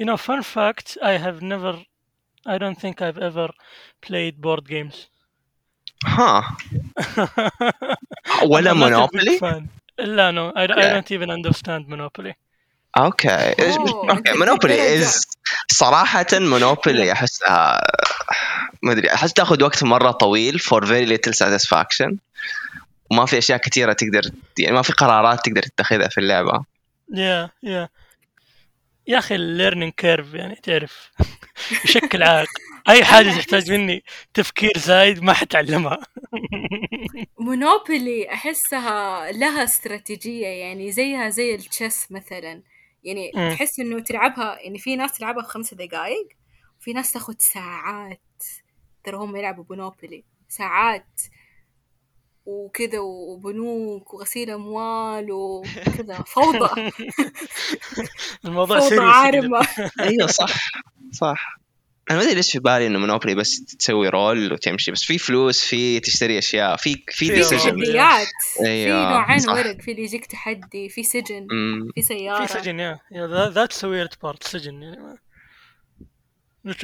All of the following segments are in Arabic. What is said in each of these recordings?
you know, fun fact, I have never, I don't think I've ever played board games. ها ولا Monopoly fan. لا no, I, I don't even understand Monopoly. okay okay Monopoly. از صراحة Monopoly احسها ما أدري أحس تاخذ وقت مرة طويل for very little satisfaction وما في أشياء كثيرة تقدر يعني ما في قرارات تقدر تتخذها في اللعبة Yeah, yeah. يا أخي ال learning curve يعني تعرف بشكل عائق أي حاجة تحتاج مني تفكير زايد ما حتعلمها. Monopoly أحسها لها استراتيجية يعني زيها زي ال chess مثلا. يعني مم. تحس إنه تلعبها يعني في ناس تلعبها في خمسة دقائق وفي ناس تاخذ ساعات ترى هم يلعبوا Monopoly ساعات وكذا وبنوك وغسيل أموال وكذا فوضى. الموضوع فوضى عارمة. أيوه صح صح. أنا ما أدري ليش في بالي إنه Monopoly بس تسوي roll وتمشي بس في فلوس في تشتري أشياء في في في في. تحديات. في أيوة، نوعين صح. ورق في اللي يجيك تحدي في سجن. في سيارة. في سجن yeah. yeah that's weird part سجن يعني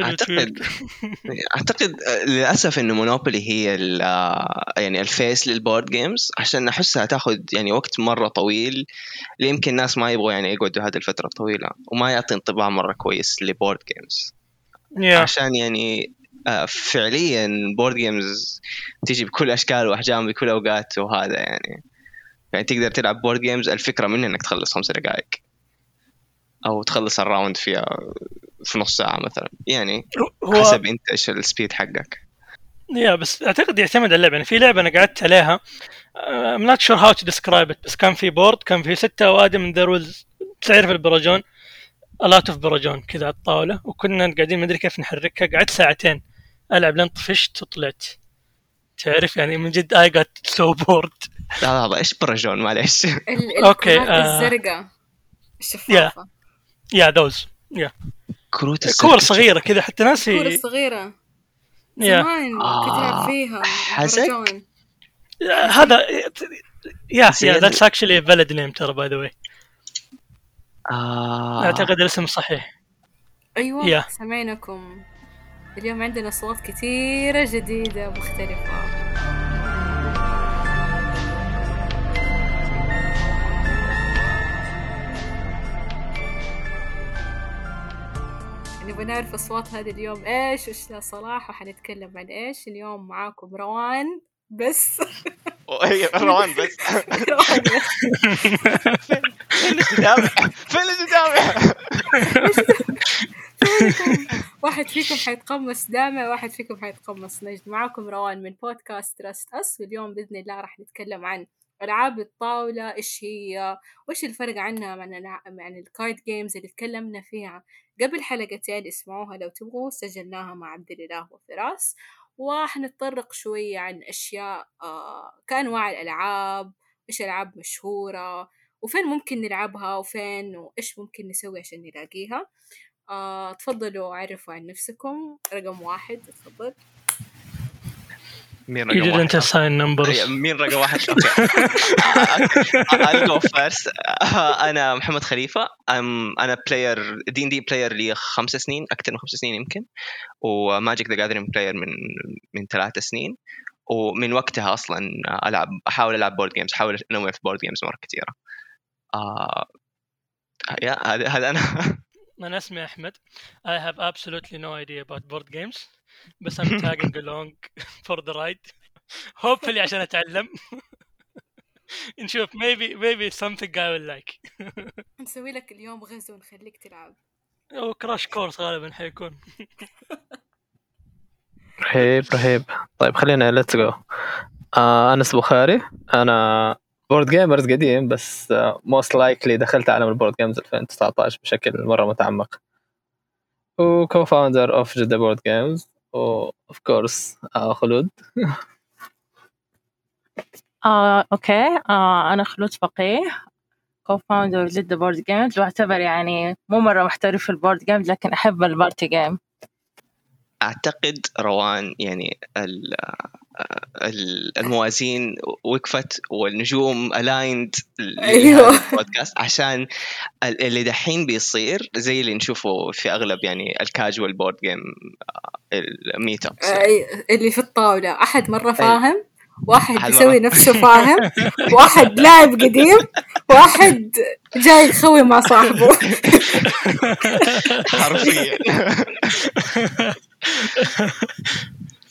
اعتقد. أعتقد آه، للأسف إنه Monopoly هي آه، يعني ال face لل board games عشان أحسها تاخذ يعني وقت مرة طويل اللي يمكن الناس ما يبغوا يعني يقعدوا هذه الفترة الطويلة وما يعطي انطباع مرة كويس ل board games yeah. عشان يعني آه، فعليا board games تيجي بكل أشكال وأحجام بكل أوقات وهذا يعني يعني تقدر تلعب board games الفكرة منها إنك تخلص خمس دقائق أو تخلص ال round فيها في نص ساعة مثلا. يعني هو حسب أنت إيش ال speed حقك. yeah بس أعتقد يعتمد على اللعبة. يعني في لعبة أنا قعدت عليها I'm not sure how to describe it بس كان في board كان في ستة أوادم there was تعرف البرجون a lot of برجون كذا على الطاولة. وكنا قاعدين ما أدري كيف نحركها. قعدت ساعتين ألعب لين طفشت وطلعت. تعرف يعني من جد I got so bored. لا لا إيش برجون معليش. الكرات آه. الزرقاء. الشفافة. يا دوز يا كروت كور. صغيرة كذا حتى ناسي الصغيرة يا زمان آه. كنت ألعب فيها حزق؟ برجون. هذا يا يا ذاتس اكشلي valid name ترى باي ذا واي آه. أعتقد الاسم صحيح أيوة يا. سمعناكم اليوم عندنا أصوات كثيرة جديدة مختلفة نبغى نعرف أصوات هذا اليوم إيش وإيش لها صلاح وحنتكلم عن إيش. اليوم معاكم روان بس. أيوة، روان بس. فين اللي فين اللي واحد فيكم حيتقمص دامع واحد فيكم حيتقمص نجد. معاكم روان من بودكاست تراست أس واليوم بإذن الله راح نتكلم عن ألعاب الطاولة إيش هي؟ وإيش الفرق عنها عن الع- عن ال card games اللي تكلمنا فيها؟ قبل حلقتين اسمعوها لو تبغوا سجلناها مع عبد الإله وفراس. وحنتطرق شوية عن أشياء آه كأنواع الألعاب إيش ألعاب مشهورة وفين ممكن نلعبها وفين وإيش ممكن نسوي عشان نلاقيها. آه، تفضلوا عرفوا عن نفسكم. رقم واحد تفضل. مين You رقم didn't واحد؟ assign numbers. أي- مين رقم واحد؟ okay. I'll go first. أنا محمد خليفة. I'm أنا player D&D player لي خمس سنين أكثر من خمس سنين يمكن. و Magic the Gathering player من من ثلاث سنين. ومن وقتها أصلا ألعب أحاول ألعب board games أحاول انوع في board games مرة كثيرة. آه yeah هذا هذا أنا. أنا اسمي أحمد. I have absolutely no idea about board games بس I'm tagging along for the ride. Hopefully عشان أتعلم. نشوف maybe maybe something I will like. نسوي لك اليوم غزو ونخليك تلعب. أو crash course غالبا حيكون. رهيب رهيب. طيب خلينا let's go آه أنس بخاري. أنا board gamers قديم بس most likely دخلت عالم ال board games 2019 بشكل مرة متعمق. و co-founder of جدة board games و of course خلود. آه، أوكي. آه، أنا خلود فقيه co-founder جدة board games وأعتبر يعني مو مرة محترف في ال board games لكن أحب ال party game أعتقد روان يعني ال- ال- الموازين وقفت والنجوم ال end أيوة. البودكاست عشان ال- اللي دحين بيصير زي اللي نشوفه في أغلب يعني ال casual board game الميت ابس اللي في الطاولة. أحد مرة فاهم؟ واحد يسوي. نفسه فاهم واحد لاعب قديم واحد جاي يخوي مع صاحبه. حرفيا.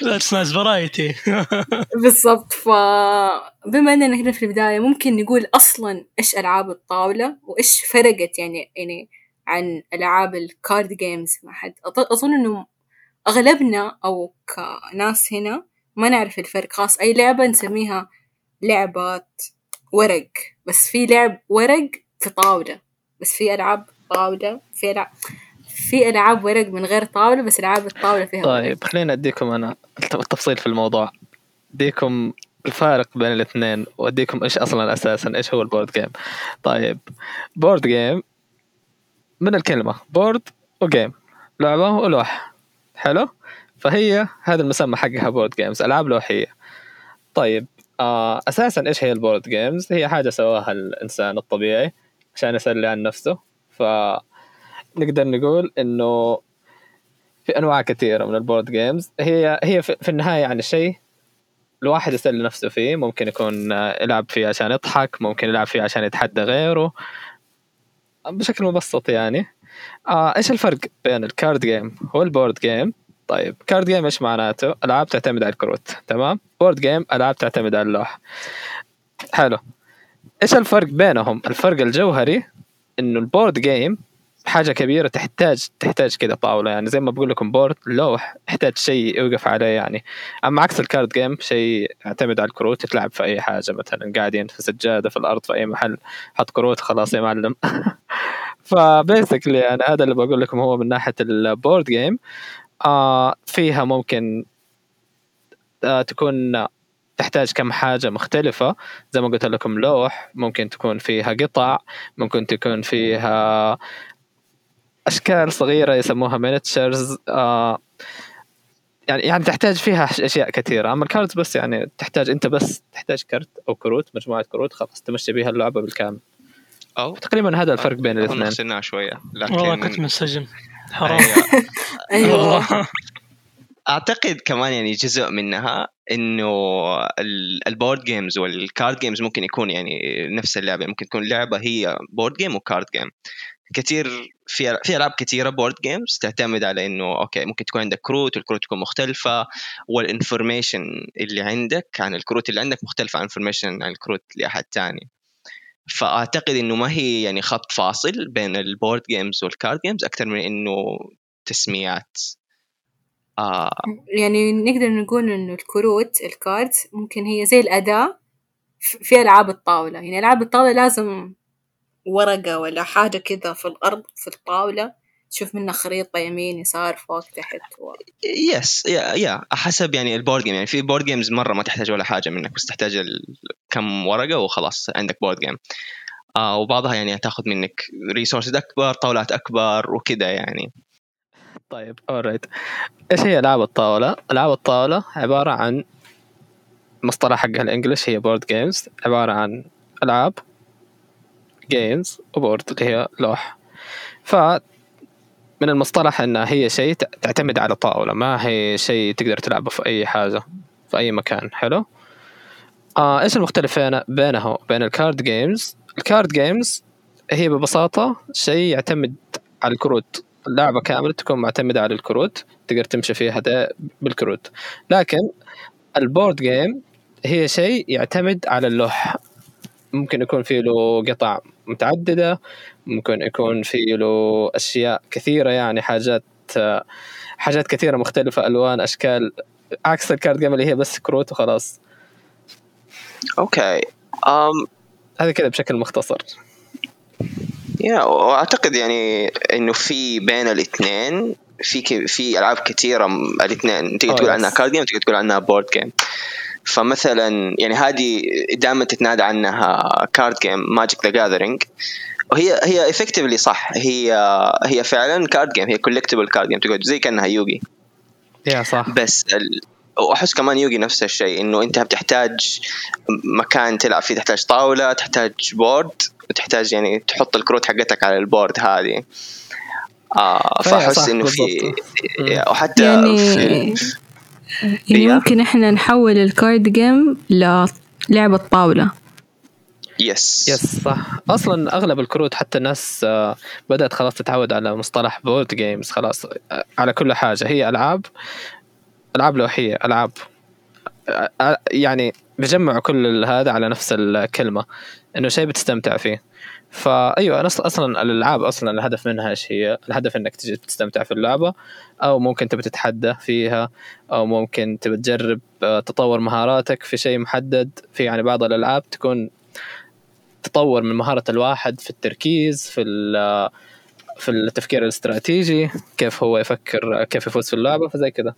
That's nice variety. بالضبط. فبما إننا هنا في البداية ممكن نقول أصلا إيش ألعاب الطاولة وإيش فرقت يعني يعني عن ألعاب ال card games مع حد؟ أظن إنه أغلبنا أو كناس هنا ما نعرف الفرق. خاص أي لعبة نسميها لعبة ورق. بس في لعب ورق في طاولة. بس في ألعاب طاولة في العاب في ألعاب ورق من غير طاولة بس ألعاب الطاولة فيها. طيب خلينا أديكم أنا التفصيل في الموضوع. أديكم الفارق بين الاثنين وأديكم إيش أصلا أساسا إيش هو ال board game. طيب board game من الكلمة board و game. لعبة ولوح حلو؟ فهي هذا المسمى حقها board games ألعاب لوحية. طيب آه أساسا إيش هي ال board games هي حاجة سواها الإنسان الطبيعي عشان يسلي عن نفسه. ف نقدر نقول إنه في أنواع كثيرة من ال board games هي هي في النهاية يعني شيء الواحد يسلي نفسه فيه. ممكن يكون يلعب فيه عشان يضحك ممكن يلعب فيه عشان يتحدى غيره. بشكل مبسط يعني. آه إيش الفرق بين ال card game وال board game طيب card game إيش معناته؟ ألعاب تعتمد على الكروت تمام؟ board game ألعاب تعتمد على اللوح. حلو. إيش الفرق بينهم؟ الفرق الجوهري إنه ال board game حاجة كبيرة تحتاج تحتاج كذا طاولة يعني زي ما بقول لكم board لوح يحتاج شيء يوقف عليه يعني. أما عكس ال card game شيء يعتمد على الكروت يتلعب في أي حاجة مثلا قاعدين في سجادة في الأرض في أي محل حط كروت خلاص يا معلم. ف basically يعني هذا اللي بقول لكم هو من ناحية ال board game آه فيها ممكن آه تكون تحتاج كم حاجة مختلفة. زي ما قلت لكم لوح ممكن تكون فيها قطع ممكن تكون فيها أشكال صغيرة يسموها miniatures آه يعني يعني تحتاج فيها أشياء كثيرة. أما ال cards بس يعني تحتاج أنت بس تحتاج كرت أو كروت مجموعة كروت خلاص تمشي بيها اللعبة بالكامل. أو تقريبا هذا الفرق بين الاثنين. شوية. والله كنت لكن منسجم حرام. أيوة. أيوه. أعتقد كمان يعني جزء منها إنه ال- ال board games وال card games ممكن يكون يعني نفس اللعبة. ممكن تكون لعبة هي board game و card game كثير في في ألعاب كثيره board games تعتمد على إنه أوكي ممكن تكون عندك كروت والكروت تكون مختلفة وال information اللي عندك عن الكروت اللي عندك مختلفة عن information عن الكروت لأحد ثاني فأعتقد إنه ما هي يعني خط فاصل بين ال board games وال card games أكثر من إنه تسميات. آه. يعني نقدر نقول إنه الكروت ال cards ممكن هي زي الأداة ف- في ألعاب الطاولة. يعني ألعاب الطاولة لازم ورقة ولا حاجة كذا في الأرض في الطاولة. تشوف منها خريطة يمين يسار فوق تحت و... yes yeah yeah حسب يعني ال board game يعني في board games مرة ما تحتاج ولا حاجة منك بس تحتاج كم ورقة وخلاص عندك board game آه وبعضها يعني تاخذ منك resources أكبر طاولات أكبر وكذا يعني. طيب alright إيش هي العاب الطاولة؟ العاب الطاولة عبارة عن مصطلح حقها ال English هي board games عبارة عن ألعاب games و board اللي هي لوح. ف من المصطلح إنها هي شيء تعتمد على طاولة ما هي شيء تقدر تلعبه في أي حاجة في أي مكان. حلو؟ آه إيش المختلف بينها وبين ال card games؟ ال card games هي ببساطة شيء يعتمد على الكروت. اللعبة كاملة تكون معتمدة على الكروت تقدر تمشي فيها بالكروت. لكن ال board game هي شيء يعتمد على اللوح. ممكن يكون فيه له قطع متعددة ممكن يكون فيه له أشياء كثيرة يعني حاجات حاجات كثيرة مختلفة ألوان أشكال عكس ال card game اللي هي بس كروت وخلاص. أوكي. um, هذا كذا بشكل مختصر. yeah وأعتقد يعني إنه في بين الاثنين في في ألعاب كثيرة الاثنين. تقدر تقول. عنها card game تقدر تقول عنها board game فمثلا يعني هذه دائما تتنادى عنها card game Magic the Gathering وهي هي effectively صح. هي هي فعلا card game هي collectible card game تقعد زي كأنها يوغي. yeah صح. بس ال... وأحس كمان يوغي نفس الشيء إنه أنت بتحتاج مكان تلعب فيه تحتاج طاولة تحتاج board وتحتاج يعني تحط الكروت حقتك على ال board هذه. آه فأحس إنه في. وحتى يعني في يعني. ممكن إحنا نحول ال card game للعبة طاولة yes yes صح. أصلا أغلب الكروت حتى الناس آه، بدأت خلاص تتعود على مصطلح board games خلاص آه، على كل حاجة. هي ألعاب ألعاب لوحية ألعاب آه، يعني بيجمعوا كل هذا على نفس الكلمة إنه شيء بتستمتع فيه. فايوه أص- أصلا الألعاب أصلا الهدف منها إيش هي؟ الهدف إنك تجي تستمتع في اللعبة أو ممكن تبي تتحدى فيها أو ممكن تبي تجرب تطور مهاراتك في شيء محدد. في يعني بعض الألعاب تكون تطور من مهارة الواحد في التركيز في في التفكير الاستراتيجي كيف هو يفكر كيف يفوز في اللعبة فزي كذا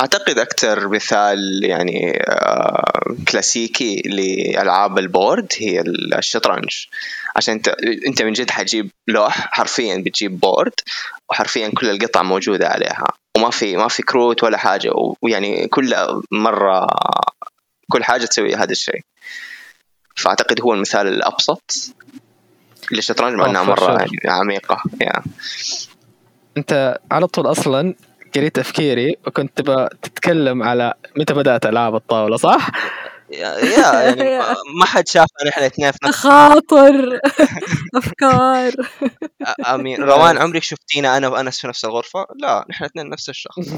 أعتقد أكثر مثال يعني آه، كلاسيكي لألعاب البورد هي الشطرنج. عشان أنت أنت من جد حتجيب لوح حرفيا بتجيب بورد وحرفيا كل القطع موجودة عليها. وما في ما في كروت ولا حاجة ويعني كل مرة كل حاجة تسوي هذا الشيء. فأعتقد هو المثال الأبسط للشطرنج مع Oh, إنها مرة. يعني عميقة yeah. أنت على طول أصلا قريت تفكيري وكنت تبغى تتكلم على متى بدأت العاب الطاولة صح؟ yeah yeah يعني ما- حد شافنا نحن الاثنين في نفس خاطر أفكار امين روان عمرك شفتينا أنا وأنس في نفس الغرفة؟ لا نحن الاثنين نفس الشخص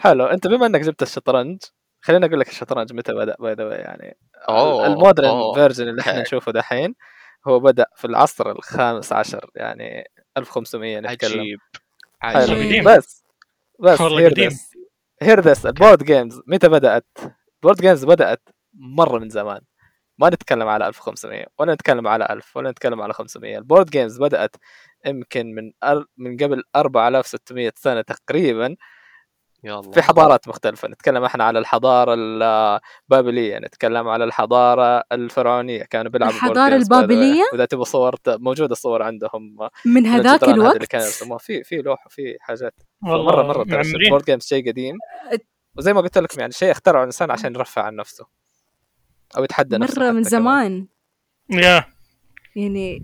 حلو أنت بما إنك جبت الشطرنج خليني أقول لك الشطرنج متى بدأ by the يعني ال modern version اللي إحنا. نشوفه دحين هو بدأ في العصر الخامس عشر يعني 1500 نتكلم عجيب. عجيب. بس بس والله هير قديم. this hear this ال board games متى بدأت؟ ال board games بدأت مرة من زمان ما نتكلم على 1500 ولا نتكلم على 1000 ولا نتكلم على 500 ال board games بدأت يمكن من أر... من قبل 4600 سنة تقريبا الله في حضارات مختلفة نتكلم إحنا على الحضارة البابلية نتكلم على الحضارة الفرعونية كانوا بيلعبوا الحضارة. البابلية؟ وإذا تبغى صور موجودة الصور عندهم من هذاك هذه اللي الوقت؟ كانوا يرسموها في في لوح وفي حاجات. ترى معمرين ال board games شيء قديم. وزي ما قلت لكم يعني شيء اخترعه الانسان عشان يرفع عن نفسه. أو يتحدى نفسه مرة من. زمان. yeah يعني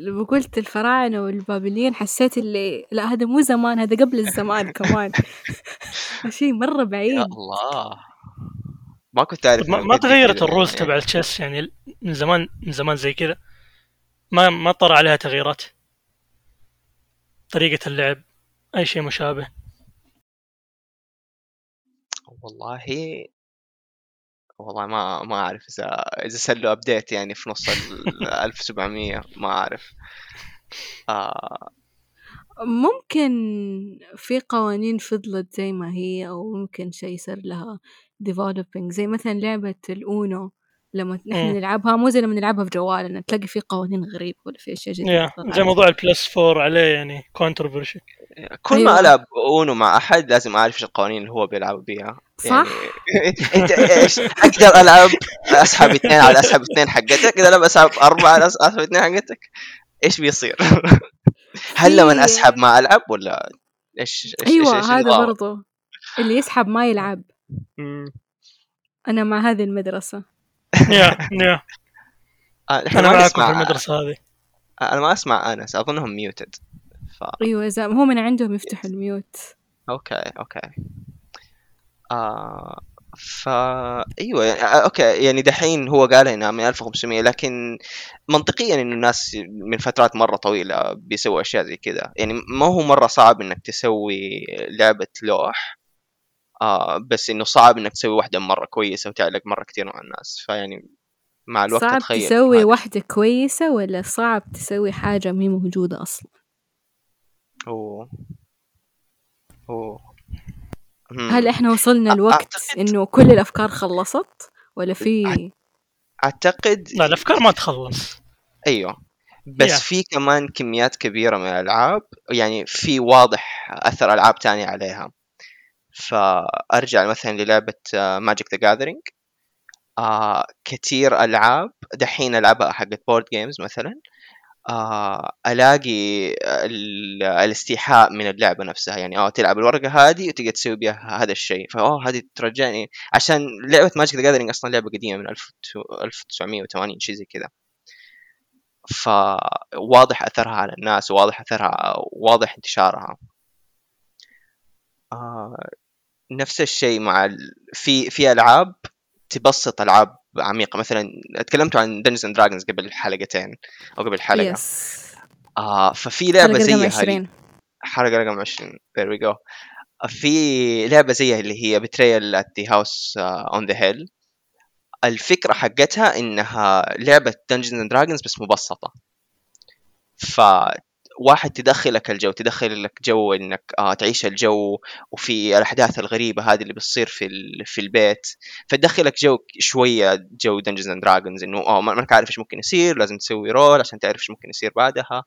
لما قلت الفراعنة والبابليين حسيت اللي لا هذا مو زمان هذا قبل الزمان كمان. شيء مرة يا بعيد الله. ما كنت أعرف ما, ما تغيرت كذا ال rules يعني. تبع ال chess يعني من زمان من زمان زي كذا. ما ما طرى عليها تغييرات. طريقة اللعب أي شيء مشابه. والله والله ما ما أعرف إذا إذا سلوا ابديت يعني في نص ال 1700 ما أعرف. آه. ممكن في قوانين فضلت زي ما هي أو ممكن شيء صار لها developing. زي مثلا لعبة الأونو. لما نحن. نلعبها مو زي لما نلعبها في جوالنا تلاقي في قوانين غريبة ولا في أشياء جديدة. زي موضوع ال plus 4 عليه يعني controversy كل ما أيوة. ألعب اونو مع أحد لازم أعرف إيش القوانين اللي هو بيلعب بيها صح؟ إنت إيش أقدر ألعب أسحب اثنين على أسحب اثنين حقتك أقدر العب أسحب أربعة على أسحب اثنين حقتك إيش بيصير؟ هل لما في- أسحب ما ألعب ولا إيش إيش أيوة إيش- هذا؟ برضو اللي يسحب ما يلعب. أنا مع هذه المدرسة yeah yeah آه، نحن أنا ما معكم في نسمع المدرسة هذه. أنا ما أسمع أنس أظنهم muted ف أيوة إذا هو من عندهم يفتحوا ال mute. okay okay. آه ف أيوه يعني آه، okay يعني دحين هو قال إنها من 1500 لكن منطقيا انه الناس من فترات مرة طويلة بيسووا أشياء زي كذا. يعني ما هو مرة صعب إنك تسوي لعبة لوح آه بس إنه صعب إنك تسوي واحدة مرة كويسة وتعلق مرة كثير مع الناس. فيعني مع الوقت صعب اتخيل تسوي هذا. واحدة كويسة ولا صعب تسوي حاجة ما هي موجودة أصلا؟ أوه. أوه. هل إحنا وصلنا الوقت أعتقد- إنه كل الأفكار خلصت؟ ولا في أعتقد لا الأفكار ما تخلص. أيوه. بس Yeah. في كمان كميات كبيرة من الألعاب. يعني في واضح أثر ألعاب تانية عليها. فأرجع مثلا للعبة Magic the Gathering كثير ألعاب دحين ألعبها حقت board games مثلا. آه ألاقي ال- الاستيحاء من اللعبة نفسها. يعني آه تلعب الورقة هذه وتقدر تسوي بها هذا الشيء. فاه هذه ترجعني. عشان لعبة Magic the Gathering أصلا لعبة قديمة من 1000 1980 شيء زي كذا. فواضح أثرها على الناس وواضح أثرها واضح انتشارها. آه نفس الشيء مع ال... في في ألعاب تبسط ألعاب عميقة. مثلا تكلمت عن Dungeons and Dragons قبل حلقتين أو قبل حلقة. yes آه ففي لعبة زيها 20 حلقة رقم 20 there we go. في لعبة زيها اللي هي Betrayal at the House on the Hill الفكرة حقتها إنها لعبة Dungeons and Dragons بس مبسطة. ف واحد تدخلك الجو تدخل لك جو إنك آه تعيش الجو وفي الأحداث الغريبة هذه اللي بتصير في ال- في البيت. فتدخلك جو شوية جو Dungeons and Dragons إنه آه ما أنك عارف إيش ممكن يصير لازم تسوي roll عشان تعرف إيش ممكن يصير بعدها.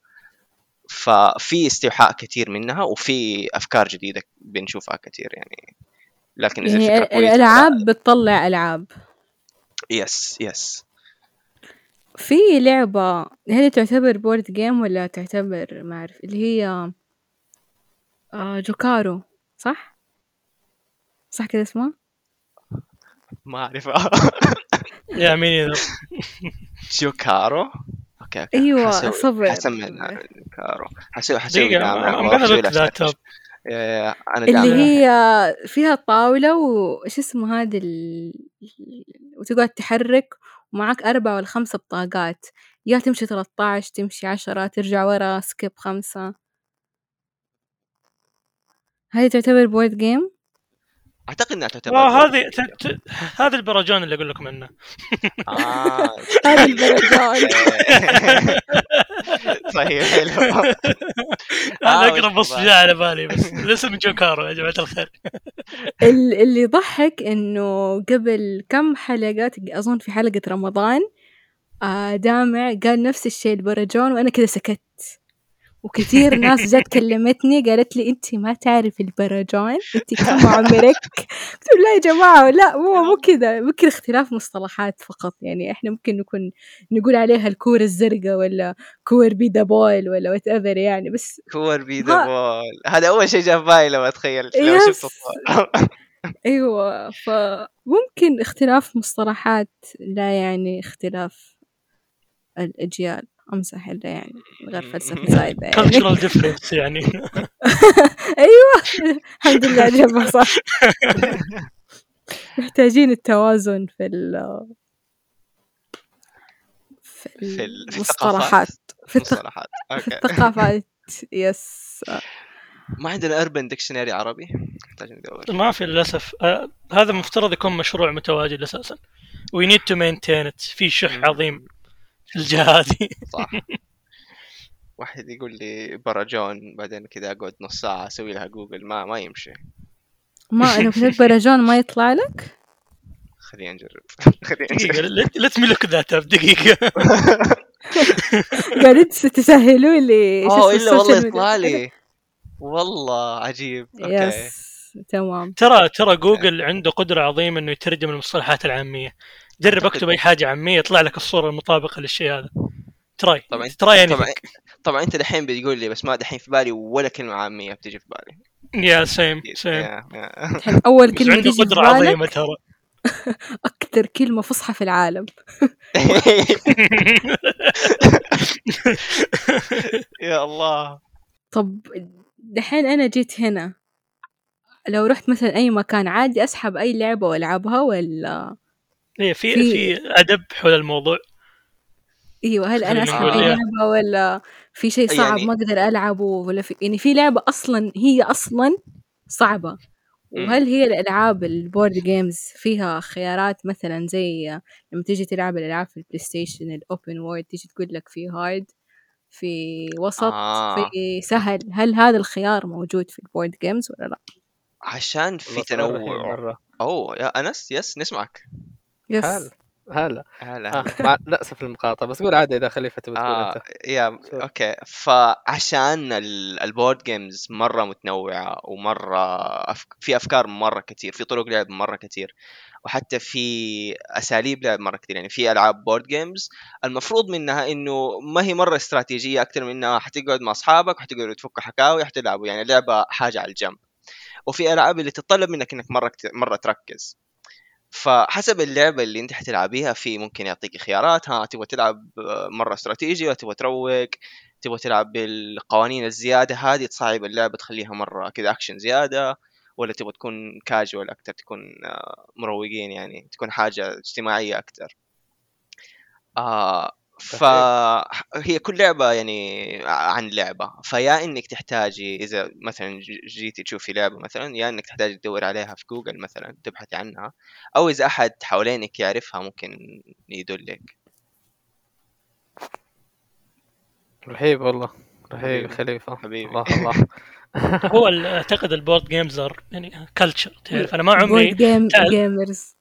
ففي استيحاء كثير منها وفي أفكار جديدة بنشوفها كثير يعني. لكن إذا يعني الفكرة الألعاب بتطلع ألعاب. yes yes في لعبة هل تعتبر board game ولا تعتبر ما أعرف اللي هي آه جوكارو صح؟ صح كذا اسمها؟ ما اعرف يا مين؟ جوكارو؟ okay okay. أيوة حسوي- صبر حسمي كارو حسوي حسوي دقيقة I'm أنا اللي هي فيها طاولة وش اسمه هذا ال... وتقعد تحرك ومعك أربعة ولا خمسة بطاقات يا تمشي 13 تمشي عشرة ترجع ورا skip خمسة هذه تعتبر board game؟ أعتقد إنها تعتبر آه هذه هذا البرجون اللي أقول لكم عنه. آه. هذا البرجان. طيب حلو. هذا آه، أقرب جاء على بالي بس الاسم جوكارو يا جماعة الخير. ال- اللي يضحك إنه قبل كم حلقة أظن في حلقة رمضان آه دامع قال نفس الشيء البرجون وأنا كذا سكت. وكثير ناس جت كلمتني قالت لي انت ما تعرف البرجون انت كم عمرك قلت لا يا جماعة لا مو مو كذا ممكن اختلاف مصطلحات فقط يعني إحنا ممكن نكون نقول عليها الكورة الزرقاء ولا كور بيدا بويل ولا whatever يعني بس كور ها- ball هذا أول شيء جاء في بالي لما اتخيل لما. شفت. أيوه فممكن اختلاف مصطلحات لا يعني اختلاف الأجيال امزح الا يعني من غير فلسفة زايده يعني. cultural difference يعني. أيوه. الحمد لله عجبها صح. محتاجين التوازن في ال في في ال- في المصطلحات. في الثقافات. yes ما عندنا Urban Dictionary عربي؟ نحتاج ندور ما في للأسف. هذا مفترض يكون مشروع متواجد أساسا. we need to maintain في شح عظيم. هذه. صح. واحد يقول لي برجون بعدين كذا أقعد نص ساعة أسوي لها جوجل ما ما يمشي. ما لو كتبت برجون ما يطلع لك؟ خلينا نجرب خلينا دقيقة نجرب let me look that up دقيقة. قاعدين تسهلوا لي أوه إلا والله يطلع. لي. والله عجيب. okay. yes تمام. ترى ترى جوجل عنده قدرة عظيمة إنه يترجم المصطلحات العامية. جرب أعتقد- اكتب أي حاجة عاميه يطلع لك الصورة المطابقة للشيء هذا. try. طبعا. try يعني طبعا. طبعا أنت دحين بتقول لي بس ما دحين في بالي ولا كلمة عاميه بتجي في بالي. يا سيم سيم عنده تجي في قدرة عظيمة ترى. أكثر كلمة فصحى في العالم. يا الله. طب دحين أنا جيت هنا. لو رحت مثلا أي مكان عادي أسحب أي لعبة وألعبها ولا إيه في في- في أدب حول الموضوع. أيوة هل أنا خلينا أسحب نقول أي إيه. لعبة ولا في شيء صعب يعني- ما أقدر ألعبه ولا في يعني في لعبة أصلا هي أصلا صعبة. وهل هي الألعاب ال board games فيها خيارات مثلا زي لما تيجي تلعب الألعاب في البلاي ستيشن ال open world تيجي تقول لك في hard في وسط آه. في سهل. هل هذا الخيار موجود في ال board games ولا لا؟ عشان في تنوع. مرة. أوه يا أنس yes نسمعك. yes. هلا هلا. آه. مع... ناسف المقاطعة بس قول عادي إذا خليفه تبي تقول آه أنت. يا sure. okay. فعشان ال- ال board games مرة متنوعة ومرة أف... في أفكار مرة كتير في طرق لعب مرة كتير وحتى في أساليب لعب مرة كتير. يعني في ألعاب board games المفروض منها إنه ما هي مرة استراتيجية أكثر من إنها حتقعد مع أصحابك وحتقعدوا تفكوا حكاوي حتلعبوا. يعني لعبة حاجة على الجنب. وفي ألعاب اللي تتطلب منك إنك مرة كت... مرة تركز. فحسب اللعبة اللي انت حتلعبيها في ممكن يعطيك خيارات ها تبغى تلعب آه، مرة استراتيجي ولا تبغى تروق تبغى تلعب بالقوانين الزيادة هذه تصعب اللعبة تخليها مرة كذا اكشن زيادة ولا تبغى تكون كاجوال أكثر تكون آه، مروقين يعني تكون حاجة اجتماعية أكثر آه فهي كل لعبة يعني عن لعبة فيا إنك تحتاجي إذا مثلا جيتي تشوفي لعبة مثلا يا إنك تحتاجي تدور عليها في جوجل مثلا تبحثي عنها أو إذا أحد حوالينك يعرفها ممكن يدلك رهيب والله رهيب. خليفة حبيبي. الله الله هو أعتقد ال board games يعني culture تعرف أنا ما عمري بورد جيم. جيمرز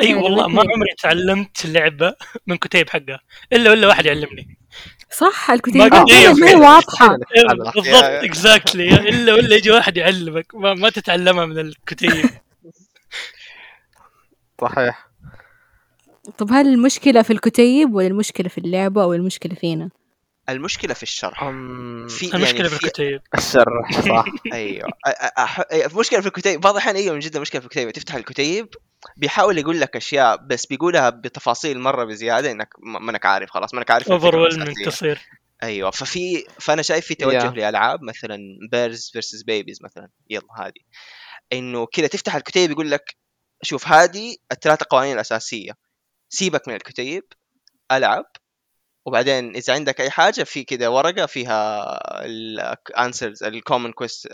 أي والله ما عمري تعلمت لعبة من كتيب حقها. إلا الا واحد يعلمني. صح ما الكتيبات قد إيه ما هي الله. بالضبط exactly إلا ولا يجي واحد يعلمك. ما, ما تتعلمها من الكتيب. صحيح. طب هل المشكلة في الكتيب ولا المشكلة في اللعبة أو المشكلة فينا؟ المشكلة في الشرح. أم... في المشكلة يعني في في الكتيب. الشرح صح. أيوه. المشكلة في الكتيب. بعض الاحيان أيوه من جد المشكلة في الكتيب؟ تفتح الكتيب بيحاول يقول لك أشياء بس بيقولها بتفاصيل مرة بزيادة إنك ما إنك عارف خلاص ما إنك عارف over. تصير. أيوه ففي فأنا شايف في توجه Yeah. لألعاب مثلا Bears vs Babies مثلا. يلا هذه. إنه كذا تفتح الكتيب يقول لك شوف هذه الثلاثه قوانين الأساسية. سيبك من الكتيب ألعب. وبعدين إذا عندك أي حاجة في كذا ورقة فيها ال answers ال common quest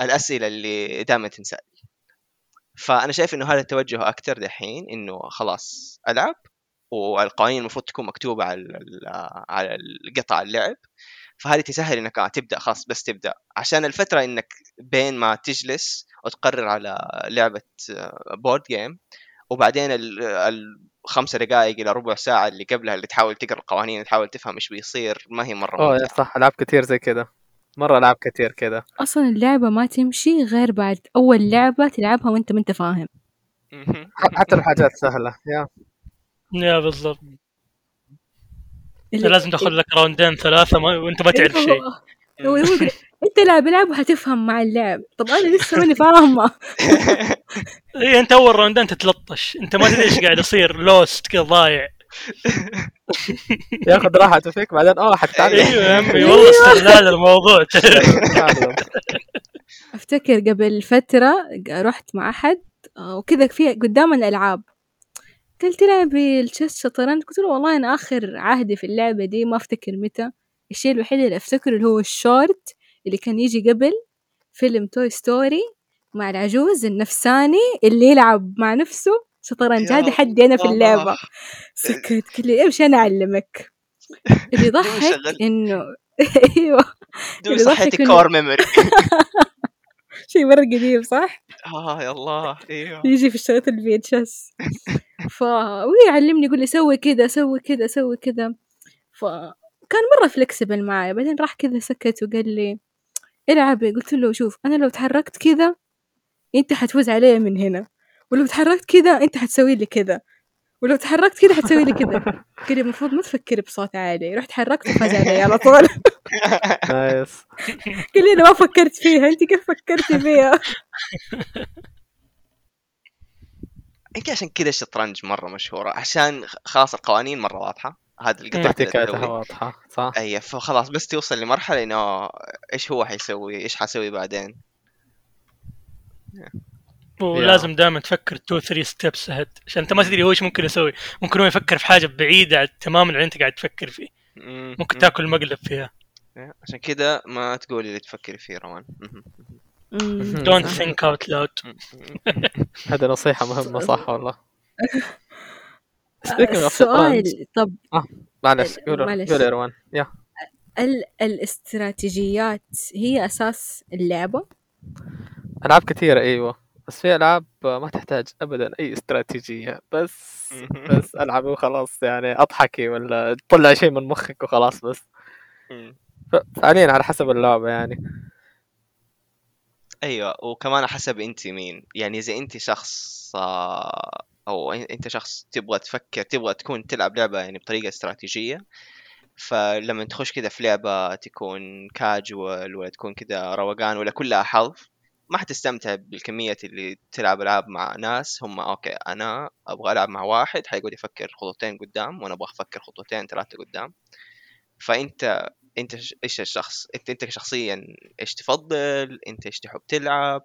الأسئلة اللي دائما تنسال فأنا شايف إنه هذا التوجه أكثر دحين إنه خلاص ألعب والقوانين المفروض تكون مكتوبة على على القطع اللعب. فهذه تسهل إنك آه تبدأ خلاص بس تبدأ. عشان الفترة إنك بين ما تجلس وتقرر على لعبة بورد جيم وبعدين ال- الخمسة دقائق إلى ربع ساعة اللي قبلها اللي تحاول تقرأ القوانين وتحاول تفهم إيش بيصير ما هي مرة أوه. صح ألعاب كثير زي كذا مرة ألعاب كثير كذا أصلا اللعبة ما تمشي غير بعد أول لعبة تلعبها وأنت ما أنت فاهم. حتى الحاجات سهلة. يا. يا بالضبط. اللي- لازم تاخذ لك راوندين ثلاثة ما وأنت ما تعرف شيء. يقول أنت لعب لعب وحتفهم مع اللعب. طب أنا لسه ماني فاهمة. اي أنت أول راوندين تتلطش. أنت ما تدري إيش قاعد يصير. لوست كذا ضايع. ياخذ راحته فيك بعدين اوه حتتعلم. أيوه يا عمي والله استغلال الموضوع. أفتكر قبل فترة رحت مع أحد آه، وكذا في قدامنا ألعاب قلت تلعبي ال chess شطرنج قلت له والله أنا آخر عهدي في اللعبة دي ما أفتكر متى. الشيء الوحيد اللي أفتكره اللي هو الشورت اللي كان يجي قبل فيلم Toy Story مع العجوز النفساني اللي يلعب مع نفسه. شطرنج. هذا حدي أنا في الله. اللعبة. سكت. قال لي أمشي أنا أعلمك. اللي ضحك أيوه. دوي اللي صحيتي ضحك إنه- core memory شيء مرة قديم صح؟ آه يا الله. أيوه. يجي في الشريط ال VHS ف ويعلمني يقول لي سوي كذا سوي كذا سوي كذا. فكان مرة flexible معايا. بعدين راح كذا سكت وقال لي العبي قلت له شوف أنا لو تحركت كذا أنت حتفوز علي من هنا. ولو تحركت كذا أنت حتسوي لي كذا ولو تحركت كذا حتسوي لي كذا قال المفروض ما تفكري بصوت عالي. رحت حركت وفاز علي على طول. nice. قال لي أنا ما فكرت فيها. أنت كيف فكرتي فيها؟ يمكن عشان كذا الشطرنج مرة مشهورة. عشان خلاص القوانين مرة واضحة. هذا القطع واضحة صح. أي فخلاص بس توصل لمرحلة إنه إيش هو حيسوي؟ إيش حسوي بعدين؟ ولازم دائما تفكر 2 3 steps ahead عشان أنت ما تدري هو إيش ممكن يسوي. ممكن هو يفكر في حاجة بعيدة عن- تماما عن اللي أنت قاعد تفكر فيه. مم. ممكن مم. تاكل مقلب فيها. عشان كذا ما تقولي اللي تفكري فيه روان. don't think out loud هذه نصيحة مهمة صح والله. السؤال شطرنج. طب. معلش قول معلش. قول يا روان يا. ال- الاستراتيجيات هي أساس اللعبة؟ ألعاب كثيرة إيوه. بس في ألعاب ما تحتاج ابدا أي استراتيجية بس بس العب وخلاص يعني أضحكي ولا تطلع شيء من مخك وخلاص بس. فعليا على حسب اللعبة يعني. أيوه وكمان حسب أنت مين. يعني إذا أنت شخص آه، أو أنت شخص تبغى تفكر تبغى تكون تلعب لعبة يعني بطريقة استراتيجية فلما تخش كذا في لعبة تكون كاجوال ولا تكون كذا روقان ولا كلها حظ ما حتستمتع بالكمية اللي تلعب ألعاب مع ناس. هم أوكي أنا أبغى ألعب مع واحد حيقعد يفكر خطوتين قدام وأنا أبغى أفكر خطوتين ثلاثة قدام. فأنت أنت إيش الشخص؟ أنت أنت شخصيا إيش تفضل؟ أنت إيش تحب تلعب؟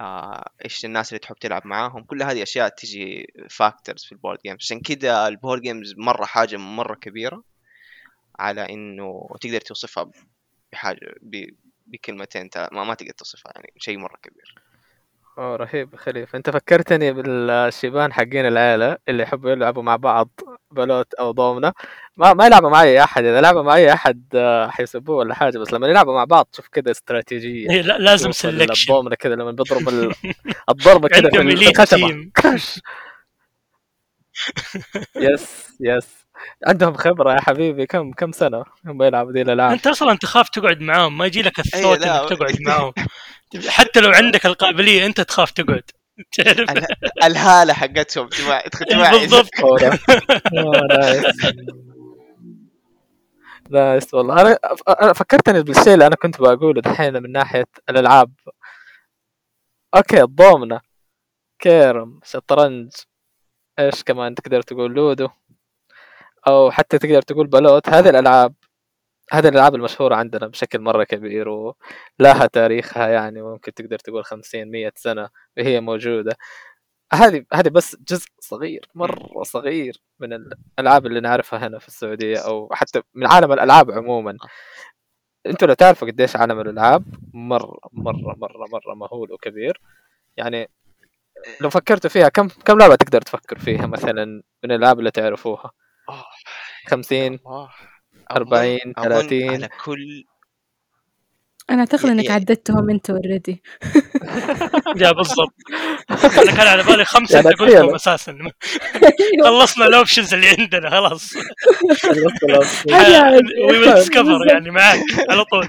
آه، إيش الناس اللي تحب تلعب معاهم؟ كل هذه أشياء تجي factors في ال board games عشان كذا ال board games مرة حاجة مرة كبيرة على إنه تقدر توصفها بحاجة بكلمتين تا- ما, ما تقدر توصفها يعني شيء مرة كبير. أوه رهيب خليف أنت فكرتني بالشيبان حقين العيلة اللي يحبوا يلعبوا مع بعض بلوت أو دومنا. ما ما يلعبوا مع أي أحد إذا لعبوا مع أي أحد آه، حيسبوه ولا حاجة بس لما يلعبوا مع بعض تشوف كذا استراتيجية. هي لا- لازم selection الضومنه كذا لما بيضرب ال- الضربة كذا في عندهم ال- في elite الخشبة. team. كرش yes yes عندهم خبرة يا حبيبي. كم كم سنة هم يلعبوا ذي الألعاب؟ أنت أصلا تخاف تقعد معاهم. ما يجي لك الثوت لا. إنك تقعد معاهم. حتى لو عندك القابلية أنت تخاف تقعد. تعرف؟ ال- الهالة حقتهم. تبع تبع بالضبط. nice. والله. أنا أنا فكرتني بالشيء اللي أنا كنت بقوله دحين من ناحية الألعاب. okay الضومنة. كيرم شطرنج. إيش كمان تقدر تقول؟ لودو. أو حتى تقدر تقول بلوت. هذه الألعاب هذه الألعاب المشهورة عندنا بشكل مرة كبير ولها تاريخها يعني ممكن تقدر تقول 50 100 سنة وهي موجودة. هذه هذه بس جزء صغير مرة صغير من الألعاب اللي نعرفها هنا في السعودية أو حتى من عالم الألعاب عموما. أنتوا لو تعرفوا قديش عالم الألعاب مره مرة مرة مرة مهول وكبير. يعني لو فكرتوا فيها كم كم لعبة تقدر تفكر فيها مثلا من الألعاب اللي تعرفوها. 50 الله. 40 أظن- أظن 30 على كل أنا اعتقد إنك يعني- عددتهم أنت already yeah بالضبط. أنا كان على بالي خمسة إنت قلتهم. أساسا. خلصنا ال options اللي عندنا خلاص. we will discover يعني معك على طول.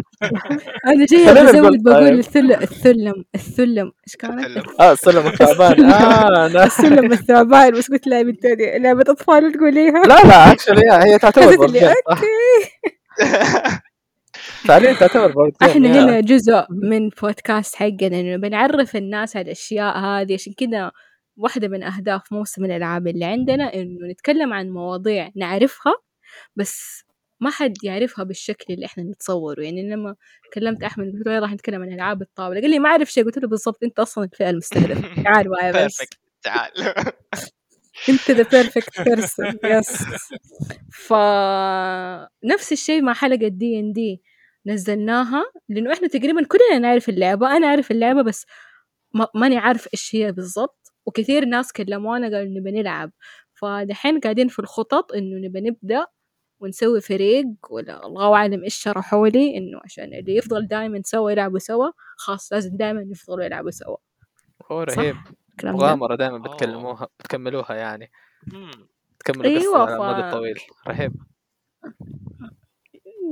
أنا خلينا بزود بقول طيب. السلم السلم السلم. إيش كانت؟ آه السلم الثعبان آه السلم الثعبان بس قلت لا بنت هذه لعبة أطفال تقوليها. لا لا actually هي تعتبر حسيت فعليا تعتبر game إحنا. هنا جزء من بودكاست حقنا إنه بنعرف الناس على الأشياء هذه. عشان كذا واحدة من أهداف موسم الألعاب اللي عندنا إنه نتكلم عن مواضيع نعرفها بس ما حد يعرفها بالشكل اللي إحنا نتصوره. يعني لما كلمت أحمد قلت له راح نتكلم عن ألعاب الطاولة. قال لي ما أعرف شيء قلت له بالضبط أنت أصلا الفئة المستهدفة تعال معي بس. تعال. انت the perfect person yes ف نفس الشيء مع حلقة دي ان دي نزلناها لأنه إحنا تقريبا كلنا نعرف اللعبة. أنا أعرف اللعبة بس ما ماني عارف إيش هي بالضبط. وكثير ناس كلمونا قالوا نبى نلعب. فدحين قاعدين في الخطط إنه نبى نبدأ ونسوي فريق ولا الله أعلم إيش شرحوا لي إنه عشان اللي يفضل دائما سوا يلعبوا سوا خلاص لازم دائما يفضلوا يلعبوا سوا. هو؟ رهيب. الكلام ده مغامرة دائما أوه. بتكلموها بتكملوها يعني. تكملوا أيوة، قصة على ف- المدى الطويل رهيب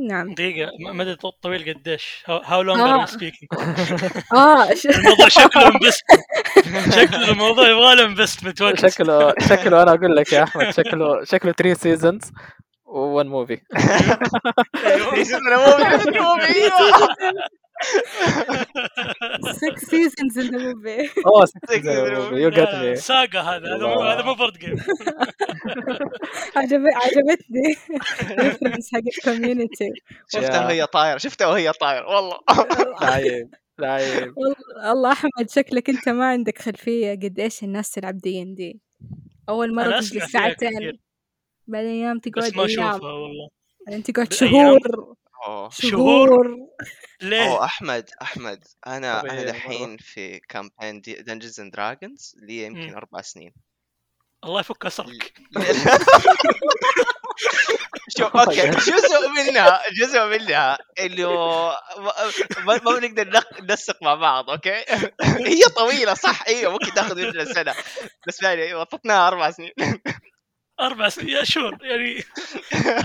نعم دقيقة مدى طويل قديش؟ how long آه. are speaking؟ آه ش- الموضوع شكله investment شكله الموضوع يبغى له investment وقت شكله شكله أنا أقول لك يا أحمد شكله شكله 3 seasons و1 movie. 6 seasons and a movie. oh 6 Six seasons. you get me ساقا هذا هذا مو هذا مو board game عجب عجبتني reference حق ال Community شفتها. وهي طايرة شفتها وهي طايرة والله. لعيب لعيب والله أحمد شكلك أنت ما عندك خلفية قد إيش الناس تلعب D and D أول مرة تجلس ساعتين بعدين أيام تقعد بس ما أشوفها والله. بعدين تقعد. شهور. أوه. شهور. ليه؟ أوه أحمد أحمد أنا أنا طبيعي دحين في campaign Dungeons and Dragons لي يمكن. أربع سنين. الله يفك أسرك. شوف okay جزء منها جزء منها إنه ما, ما ما بنقدر نق- ننسق مع بعض أوكي؟ هي طويلة صح؟ أيوه ممكن تاخذ مننا سنة. بس يعني وسطناها أربع سنين. أربع سنين sure يعني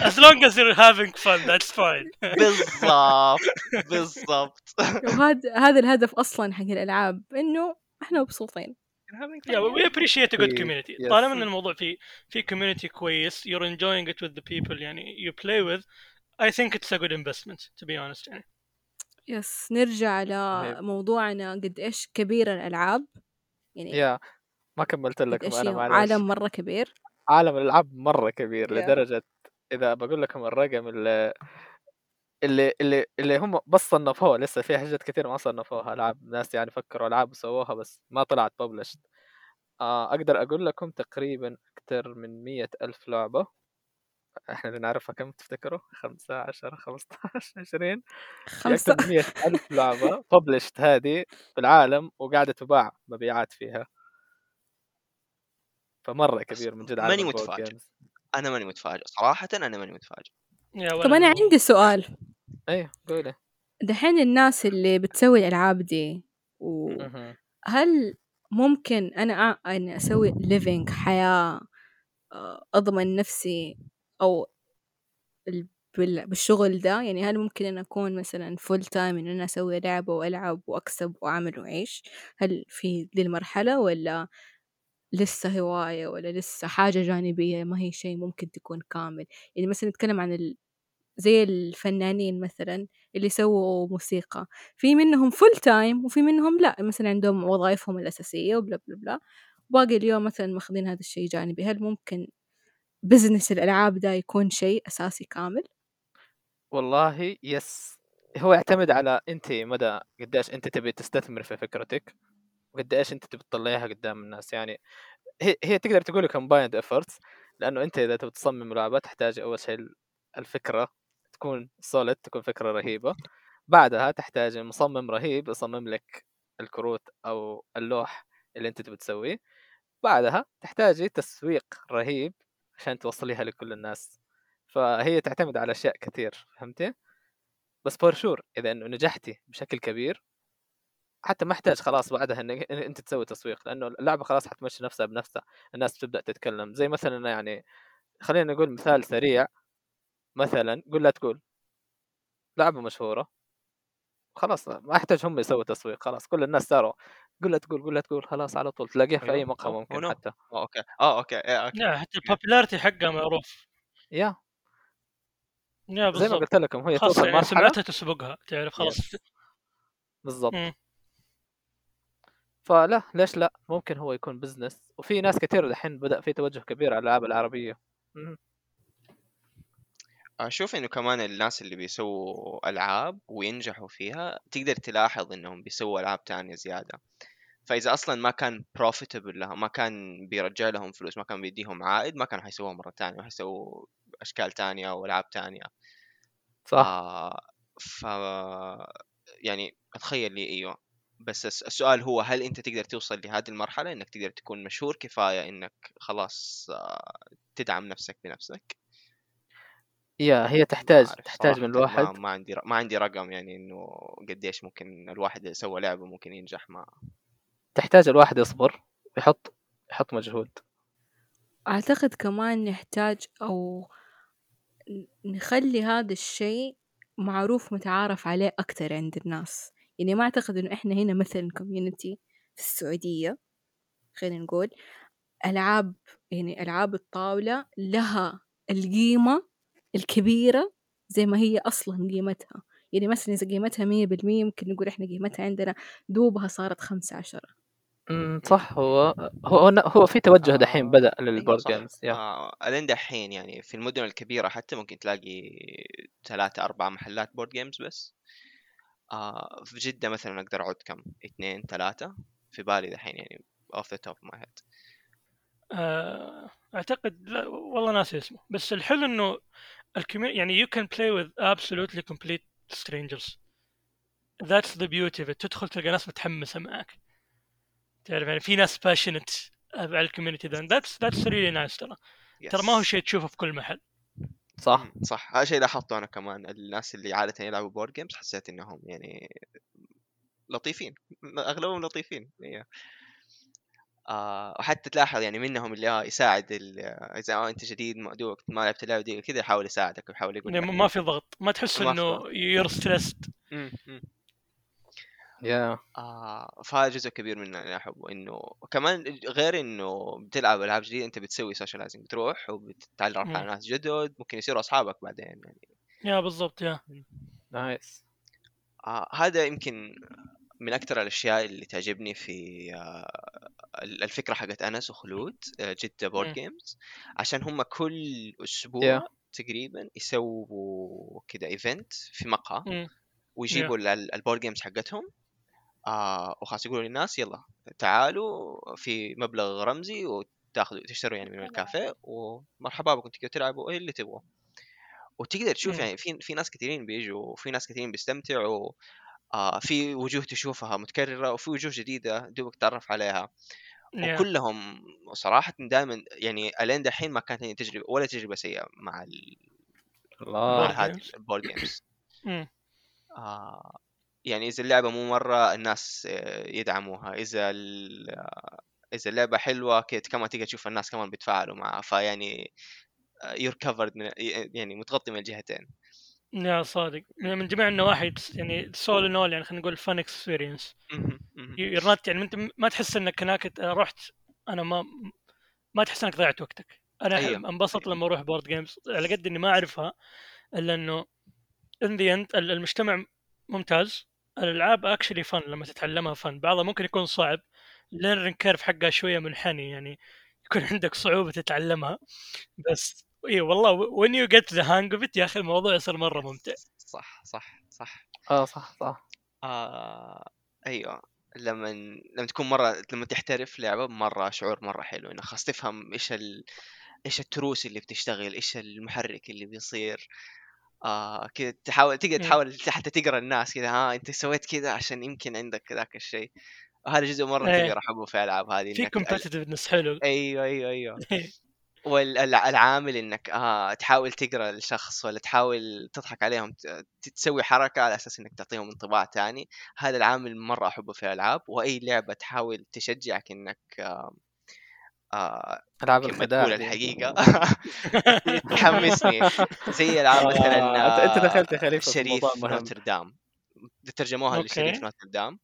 as long as you're having fun that's fine. بالضبط بالضبط. وهذا هذا الهدف أصلا حق الألعاب إنه إحنا مبسوطين. Yeah we appreciate a good community. yes. طالما إن الموضوع في في community كويس you're enjoying it with the people يعني you play with I think it's a good investment to be honest يعني. يس نرجع لموضوعنا قد إيش كبير الألعاب؟ يعني يا ما كملت إيش أنا هي معلش. عالم مرة كبير. عالم الألعاب مرة كبير Yeah. لدرجة إذا بقول لكم الرقم اللي اللي اللي, اللي هم بس صنفوها لسه في حاجات كثير ما صنفوها ألعاب ناس يعني فكروا ألعاب وسووها بس ما طلعت ببلشت آه أقدر أقول لكم تقريبا أكثر من مية ألف لعبة إحنا اللي نعرفها كم تفتكروا؟ خمسة عشرة خمسة عشر عشرين خمسة أكثر من مية ألف لعبة ببلشت هذه في العالم وقاعدة تباع مبيعات فيها فمرة كبير من جد ماني متفاجئ. أنا ماني متفاجئ صراحة أنا ماني متفاجئ. طب أنا عندي سؤال. أيوه قولي. دحين الناس اللي بتسوي الألعاب دي مهم. وهل ممكن أنا أ- اني أسوي living حياة آه، أضمن نفسي أو ال- بال- بالشغل ده؟ يعني هل ممكن أن أكون مثلا full time إن أنا أسوي لعبة وألعب وأكسب وأعمل وأعيش؟ هل في دي المرحلة ولا لسه هواية ولا لسه حاجة جانبية ما هي شيء ممكن تكون كامل. يعني مثلا نتكلم عن ال... زي الفنانين مثلا اللي سووا موسيقى في منهم full time وفي منهم لا مثلا عندهم وظائفهم الأساسية و blah blah blah. باقي اليوم مثلا ماخذين هذا الشيء جانبي. هل ممكن business الألعاب ده يكون شيء أساسي كامل؟ والله yes هو يعتمد على أنت مدى قديش أنت تبي تستثمر في فكرتك. وقديش أنت تبي تطلعيها قدام الناس. يعني هي, هي تقدر تقول combined efforts لأنه أنت إذا تبي تصمم لعبة تحتاج أول شيء الفكرة تكون solid تكون فكرة رهيبة. بعدها تحتاج مصمم رهيب يصمم لك الكروت أو اللوح اللي أنت تبي تسويه. بعدها تحتاجي تسويق رهيب عشان توصليها لكل الناس. فهي تعتمد على أشياء كثير فهمتي بس فور شور إذا إنه نجحتي بشكل كبير حتى ما احتاج خلاص بعدها ان إن إنت تسوي تسويق لأنه اللعبة خلاص حتمشي نفسها بنفسها الناس بتبدأ تتكلم. زي مثلا يعني خلينا نقول مثال سريع مثلا قول لا تقول. لعبة مشهورة. خلاص ما يحتاج هم يسووا تسويق خلاص. كل الناس صاروا قول لا تقول قول لا تقول خلاص على طول. تلاقيها في أي أيوه. مقهى ممكن حتى. آه okay. آه okay. إيه، okay. yeah, حتى ال popularity حقها معروف. yeah. yeah, زي ما بالضبط. قلت لكم هي خلاص توصل يعني مرحلة. سمعتها تسبقها تعرف خلاص. بالضبط. فلا ليش لا؟ ممكن هو يكون business وفي ناس كثير دحين بدأ في توجه كبير على الألعاب العربية. أشوف إنه كمان الناس اللي بيسووا ألعاب وينجحوا فيها تقدر تلاحظ إنهم بيسووا ألعاب تانية زيادة. فإذا أصلا ما كان بروفيتبل لهم ما كان بيرجع لهم فلوس ما كان بيديهم عائد ما كانوا حيسووها مرة تانية حيسووا أشكال تانية والعاب تانية. صح. آه ف يعني أتخيل لي إيوه. بس الس- السؤال هو هل أنت تقدر توصل لهذه المرحلة إنك تقدر تكون مشهور كفاية إنك خلاص آه تدعم نفسك بنفسك؟ يا هي ما تحتاج تحتاج من ما, الواحد. ما عندي ما عندي رقم يعني إنه قديش ممكن الواحد اللي سوى لعبة ممكن ينجح مع تحتاج الواحد يصبر يحط يحط مجهود. أعتقد كمان نحتاج أو ن- نخلي هذا الشيء معروف متعارف عليه أكتر عند الناس. يعني ما أعتقد إنه إحنا هنا مثلا كوميونتي في السعودية خلينا نقول ألعاب يعني ألعاب الطاولة لها القيمة الكبيرة زي ما هي أصلا قيمتها. يعني مثلا إذا قيمتها مية بالمية ممكن نقول إحنا قيمتها عندنا دوبها صارت خمسة عشرة. صح هو هو هو في توجه دحين آه، بدأ أيوه لل board games آه الين دحين يعني في المدن الكبيرة حتى ممكن تلاقي ثلاثة أربعة محلات board games بس. آه في جدة مثلا أقدر أعد كم؟ اثنين ثلاثة؟ في بالي دحين يعني off the top of my head. آه، أعتقد لا والله ناسي اسمه. بس الحلو إنه ال community يعني you can play with absolutely complete strangers. That's the beauty of it. تدخل تلقى ناس متحمسة معك تعرف يعني في ناس passionate على ال community ده that's that's really nice ترى. ترى ما هو Yes. شيء تشوفه في كل محل. صح مم، صح هذا شيء لاحظته أنا كمان الناس اللي عاده يلعبوا board games حسيت إنهم يعني لطيفين أغلبهم لطيفين إيه. آه وحتى تلاحظ يعني منهم اللي آه يساعد ال- إذا آه أنت جديد ما لعبت اللعبة دي كذا يحاول يساعدك ويحاول يقول يعني لك ما في ضغط ما تحس إنه. you're stressed yeah آه فهذا جزء كبير من اللي أحبه إنه كمان غير إنه بتلعب ألعاب جديدة أنت بتسوي socializing بتروح وبتتعرف. على ناس جدد ممكن يصيروا أصحابك بعدين يعني yeah بالضبط yeah nice آه هذا يمكن من أكثر الأشياء اللي تعجبني في آه الفكرة حقت أنس وخلود آه جدة board. games عشان هم كل أسبوع Yeah. تقريبا يسووا كذا event في مقهى. ويجيبوا ال- ال board games حقتهم آه وخلاص يقولوا للناس يلا تعالوا في مبلغ رمزي وتاخذوا تشتروا يعني من الكافيه ومرحبا بكم تقدروا تلعبوا إيه اللي تبغوا وتقدر تشوف. يعني في في ناس كثيرين بيجوا وفي ناس كثيرين بيستمتعوا آه في وجوه تشوفها متكررة وفي وجوه جديدة دوبك تتعرف عليها yeah. وكلهم صراحة دائما يعني ألين دحين ما كانت عندي تجربة ولا تجربة سيئة مع ال- الله. ال board games. آه يعني إذا اللعبة مو مرة الناس آه، يدعموها. إذا آه، إذا اللعبة حلوة كده كمان تقدر تشوف الناس كمان بيتفاعلوا معها. فيعني you're covered من يعني متغطي من الجهتين. yeah صادق. من جميع النواحي يعني so all in all يعني خلينا نقول fun experience. you're يعني أنت ما تحس إنك هناك رحت أنا ما ما تحس إنك ضيعت وقتك. أنا أيوة. أيوة. أنبسط لما أروح board games على قد إني ما أعرفها إلا إنه in the end المجتمع ممتاز. الألعاب actually fun لما تتعلمها fun بعضها ممكن يكون صعب learn curve حقها شوية منحني يعني يكون عندك صعوبة تتعلمها. بس اي والله you get the hang of it يا أخي الموضوع يصير مرة ممتع. صح صح صح. آه صح صح. آه أيوه. لما لما تكون مرة لما تحترف لعبة مرة شعور مرة حلو انك خلاص تفهم إيش ال... إيش التروس اللي بتشتغل إيش المحرك اللي بيصير. آه كذا تحاول تقدر مم. تحاول حتى تقرأ الناس كذا ها أنت سويت كذا عشان يمكن عندك ذاك الشيء. وهذا جزء مرة إيه. كبير احبه في الالعاب هذه في كومبتتفنس حلو. أيوه أيوه أيوه. والعامل إنك آه تحاول تقرأ الشخص ولا تحاول تضحك عليهم تسوي حركة على أساس إنك تعطيهم انطباع تاني. هذا العامل مرة أحبه في الالعاب وأي لعبة تحاول تشجعك إنك آه آه ألعاب دي. الحقيقة. تحمسني زي ألعاب مثلا آه، أنت آه، دخلت يا خليفه شريف نوتردام. ترجموها. لشريف نوتردام.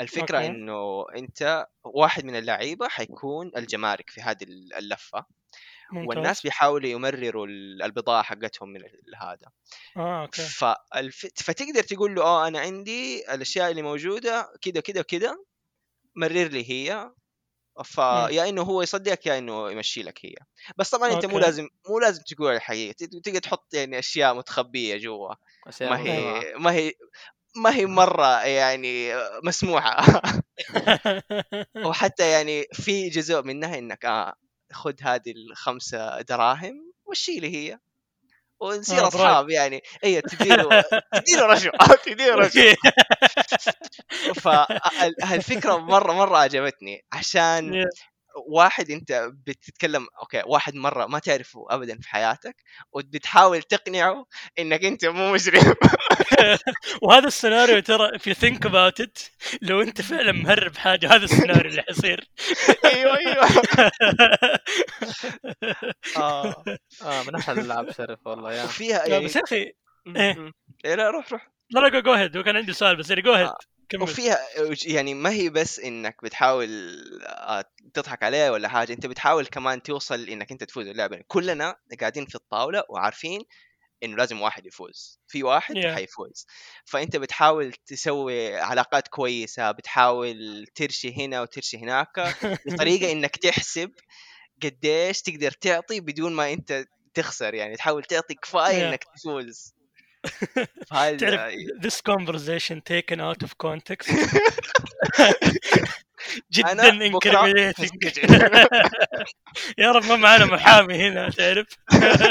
الفكرة أوكي. إنه أنت واحد من اللعيبة حيكون الجمارك في هذه اللفة. ممتاز. والناس بيحاولوا يمرروا ال- البضاعة حقتهم من هذا. آه أوكي. فالف... فتقدر تقول له آه أنا عندي الأشياء اللي موجودة كذا كذا كذا. مرر لي هي. فيا إنه هو يصدقك يا إنه يمشي لك هي. بس طبعا أنت مو. لازم مو لازم تقول الحقيقة. تقدر تحط يعني أشياء متخبية جوا. ما. هي ما هي ما هي مرة يعني مسموحه وحتى يعني في جزء منها إنك آه خذ هذه الخمسة دراهم وشي لي هي. ونصير آه، أصحاب يعني. اي تديله تديله رشوه تديله رشوه فالفكرة مرة مرة عجبتني عشان واحد أنت بتتكلم أوكي واحد مرة ما تعرفه ابدا في حياتك وبتحاول تقنعه إنك أنت مو مجرم. وهذا السيناريو ترى if you think about it لو أنت فعلا مهرب حاجة هذا السيناريو اللي حيصير. أيوه أيوه. آه. آه من أحلى الالعاب شرف والله يا. لا يعني بس يا أخي إيه. إيه لا روح روح. لا لا go ahead وكان عندي سؤال بس go ahead آه. كمل. وفيها يعني ما هي بس إنك بتحاول آه، تضحك عليه ولا حاجة أنت بتحاول كمان توصل إنك أنت تفوز اللعبة. كلنا قاعدين في الطاولة وعارفين إنه لازم واحد يفوز. في واحد Yeah. حيفوز. فأنت بتحاول تسوي علاقات كويسة بتحاول ترشي هنا وترشي هناك بطريقة إنك تحسب قديش تقدر تعطي بدون ما أنت تخسر. يعني تحاول تعطي كفاية Yeah. إنك تفوز. فهذا تعرف this conversation taken out of context جدا هسجل. يا رب ما معنا محامي هنا تعرف؟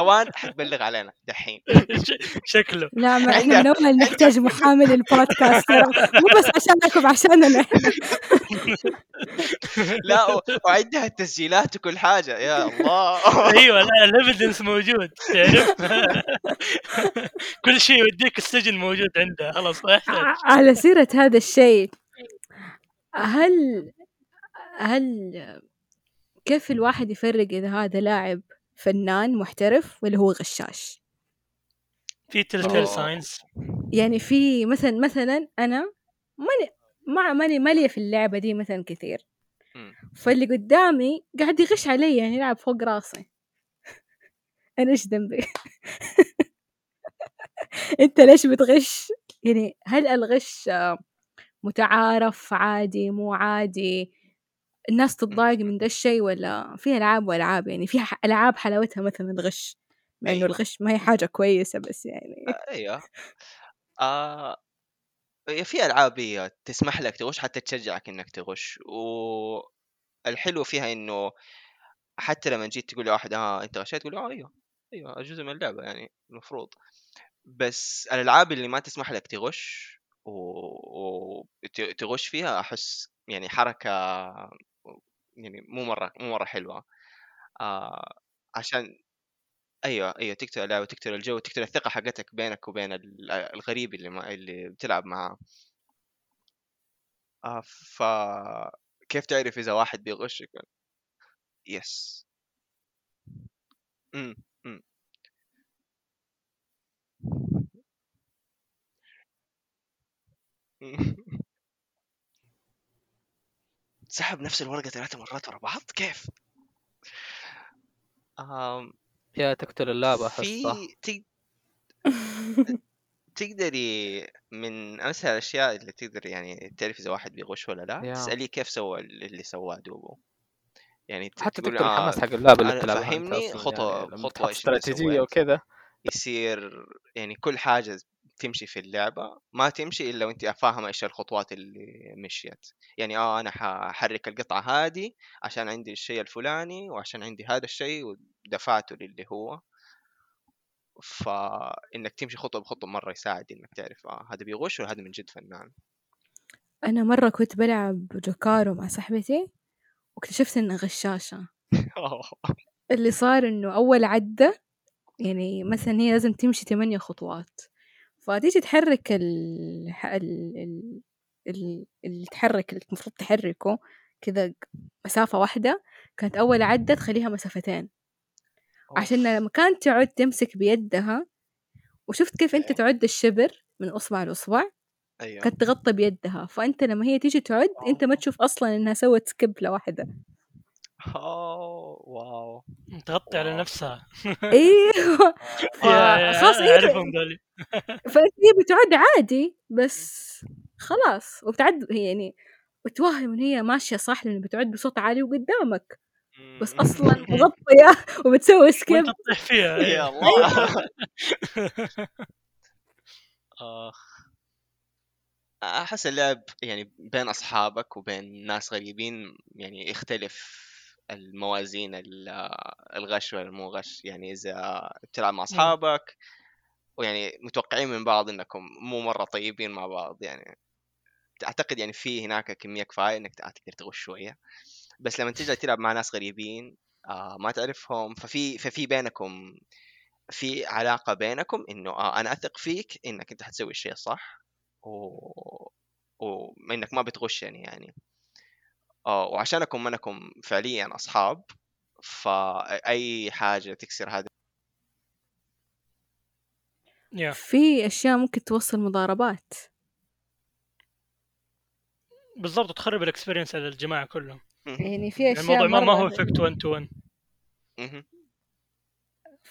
روان حتبلغ علينا دحين. شكله. لا ما عندك- إحنا من أول نحتاج محامي للبودكاست مو بس عشانكم عشاننا إحنا لا وعندها التسجيلات وكل حاجة. يا الله. أيوه لا ال evidence موجود تعرف؟ كل شيء يوديك السجن موجود عندها خلاص ما يحتاج. ع- على سيرة هذا الشيء هل هل كيف الواحد يفرق إذا هذا لاعب فنان محترف ولا هو غشاش؟ في telltale. signs يعني في مثلا مثلا أنا ماني ما ماني مالية في اللعبة دي مثلا كثير. فاللي قدامي قاعد يغش علي يعني يلعب فوق راسي. أنا إيش ذنبي؟ أنت ليش بتغش؟ يعني هل ألغش؟ آه، متعارف عادي مو عادي. الناس تتضايق من ده الشيء ولا في ألعاب وألعاب يعني في ألعاب حلاوتها مثلا الغش مع إنه أيوة. الغش ما هي حاجة كويسة بس يعني. أيوه. آه. هي في ألعاب هي تسمح لك تغش حتى تشجعك إنك تغش. والحلو فيها إنه حتى لما جيت تقول لواحد آه أنت غشيت؟ تقول آه أيوه. أيوه جزء من اللعبة يعني المفروض. بس الألعاب اللي ما تسمح لك تغش وتغش فيها أحس يعني حركة يعني مو مرة مو مرة حلوة. آه عشان أيوه أيوه تقتل اللعبه تقتل الجو تقتل الثقة حقتك بينك وبين ال- الغريب اللي ما اللي بتلعب معاه. آه ف كيف تعرف إذا واحد بيغشك؟ يس. إمم إمم. سحب نفس الورقة ثلاثة مرات ورا بعض كيف؟ آم يا تقتل اللعبة أحس في صح تق... تقدري من أمثل الأشياء اللي تقدر يعني تعرف إذا واحد بيغش ولا لا يا. تسأليه كيف سوى اللي سواه دوبو يعني حتى تقول تقتل آه الحماس حق اللعبة اللي أنت فهمني خطوة- يعني خطوة استراتيجية. وكذا يصير يعني كل حاجة تمشي في اللعبة ما تمشي إلا وانت فاهمة إيش الخطوات اللي مشيت. يعني آه أنا ححرك القطعة هذه عشان عندي الشيء الفلاني وعشان عندي هذا الشيء ودفعته للي هو. فإنك تمشي خطوة بخطوة مرة يساعد إنك تعرف آه هذا بيغش ولا هذا من جد فنان. أنا مرة كنت بلعب جوكارو مع صاحبتي واكتشفت إنها غشاشة. اللي صار إنه أول عدة يعني مثلا هي لازم تمشي ثمانية خطوات. فتيجي تحرك ال ال ال ال- اللي تحرك اللي المفروض تحركه كذا مسافة واحدة كانت أول عدة تخليها مسافتين. عشان لما كانت تعد تمسك بيدها وشفت كيف أنت أوكي. تعد الشبر من أصبع لأصبع أيوه. كانت تغطى بيدها. فأنت لما هي تيجي تعد أنت ما تشوف أصلا إنها سوت skip لواحدة. أوه، wow. تغطي على. نفسها. أيوه. يا- يا- خلاص إيه اعرفهم ذولي فانت هي بتعد عادي بس خلاص. وبتعد هي يعني وتوهم إن هي ماشية صح لأنه بتعد بصوت عالي وقدامك. بس أصلا مغطية وبتسوي سكيب تطيح فيها يا أيوة. الله. آخ. أحس اللعب يعني بين أصحابك وبين ناس غريبين يعني يختلف. الموازين ال- الغش والمو غش. يعني إذا بتلعب مع أصحابك ويعني متوقعين من بعض إنكم مو مرة طيبين مع بعض. يعني أعتقد يعني في هناك كمية كفاية إنك تقدر تغش شوية. بس لما تجي تلعب مع ناس غريبين آه ما تعرفهم. ففي ففي بينكم في علاقة بينكم إنه آه أنا أثق فيك إنك أنت حتسوي الشيء الصح و وإنك ما بتغشني يعني آه وعشانكم أنكم فعليا أصحاب فأي حاجة تكسر هذا yeah. في أشياء ممكن توصل مضاربات بالضبط تخرب ال experience على الجماعة كلهم يعني في يعني أشياء الموضوع ما, هو affect 1 to 1 مهم.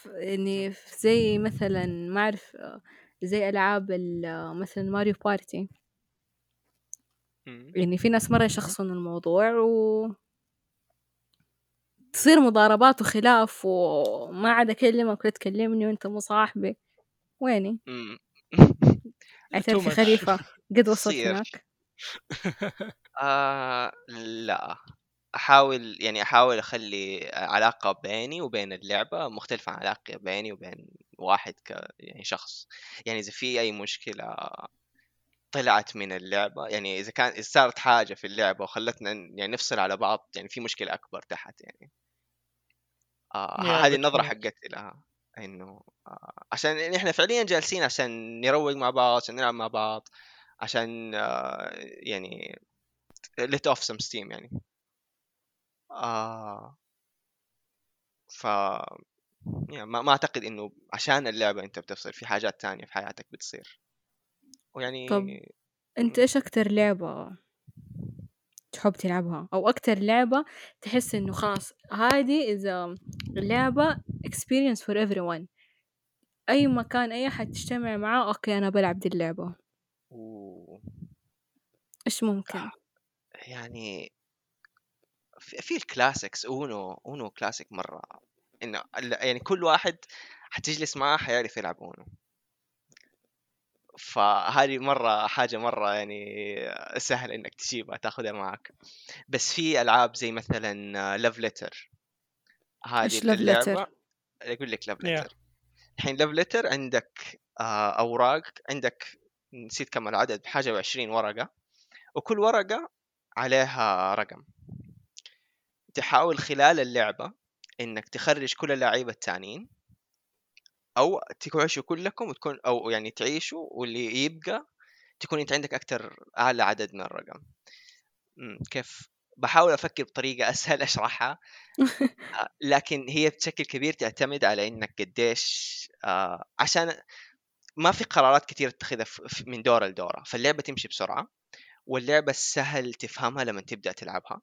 يعني زي مثلا ما أعرف آه، زي ألعاب ال- آه، مثلا ماريو بارتي. يعني في ناس مرة يشخصون الموضوع و تصير مضاربات وخلاف وما عاد أكلمك ولا تكلمني وأنت مو صاحبي. ويني؟ اعترفي. خليفة قد وصلت. هناك؟ آه لا. أحاول يعني أحاول أخلي علاقة بيني وبين اللعبة مختلفة عن علاقة بيني وبين واحد ك يعني شخص. يعني إذا في أي مشكلة طلعت من اللعبة يعني إذا كان إذا صارت حاجة في اللعبة وخلتنا يعني نفصل على بعض يعني في مشكلة أكبر تحت يعني. آه هذه النظرة. حقتي لها إنه آه عشان يعني إحنا فعليا جالسين عشان نروق مع بعض عشان نلعب مع بعض عشان آه يعني let off some steam يعني. آه. ف يعني ما, ما أعتقد إنه عشان اللعبة أنت بتفصل في حاجات تانية في حياتك بتصير. ويعني طب انت إيش أكتر لعبة تحب تلعبها؟ أو أكتر لعبة تحس انه خلاص هذه اذا اللعبة experience for everyone. أي مكان أي أحد تجتمع معاه أوكي أنا بلعب دي اللعبة. إيش ممكن؟ يعني في, ال classics أونو أونو كلاسيك مرة. إنه يعني كل واحد حتجلس معاه حيعرف يلعب أونو. فهذه مرة حاجة مرة يعني سهل إنك تجيبها تاخذها معك. بس في ألعاب زي مثلا لاف ليتر هذه Letter؟ أقول لك لاف. ليتر الحين لاف ليتر عندك آه، أوراق عندك نسيت كم العدد حاجة وعشرين ورقة. وكل ورقة عليها رقم. تحاول خلال اللعبة إنك تخرج كل اللعيبة التانيين. أو تعيشوا كلكم وتكون أو يعني تعيشوا واللي يبقى تكون أنت عندك أكثر أعلى عدد من الرقم. مم، كيف؟ بحاول أفكر بطريقة أسهل أشرحها. آه، لكن هي بشكل كبير تعتمد على إنك قديش آه، عشان ما في قرارات كثير تتخذها من دوره لدورة. فاللعبة تمشي بسرعة واللعبة سهل تفهمها لما تبدأ تلعبها.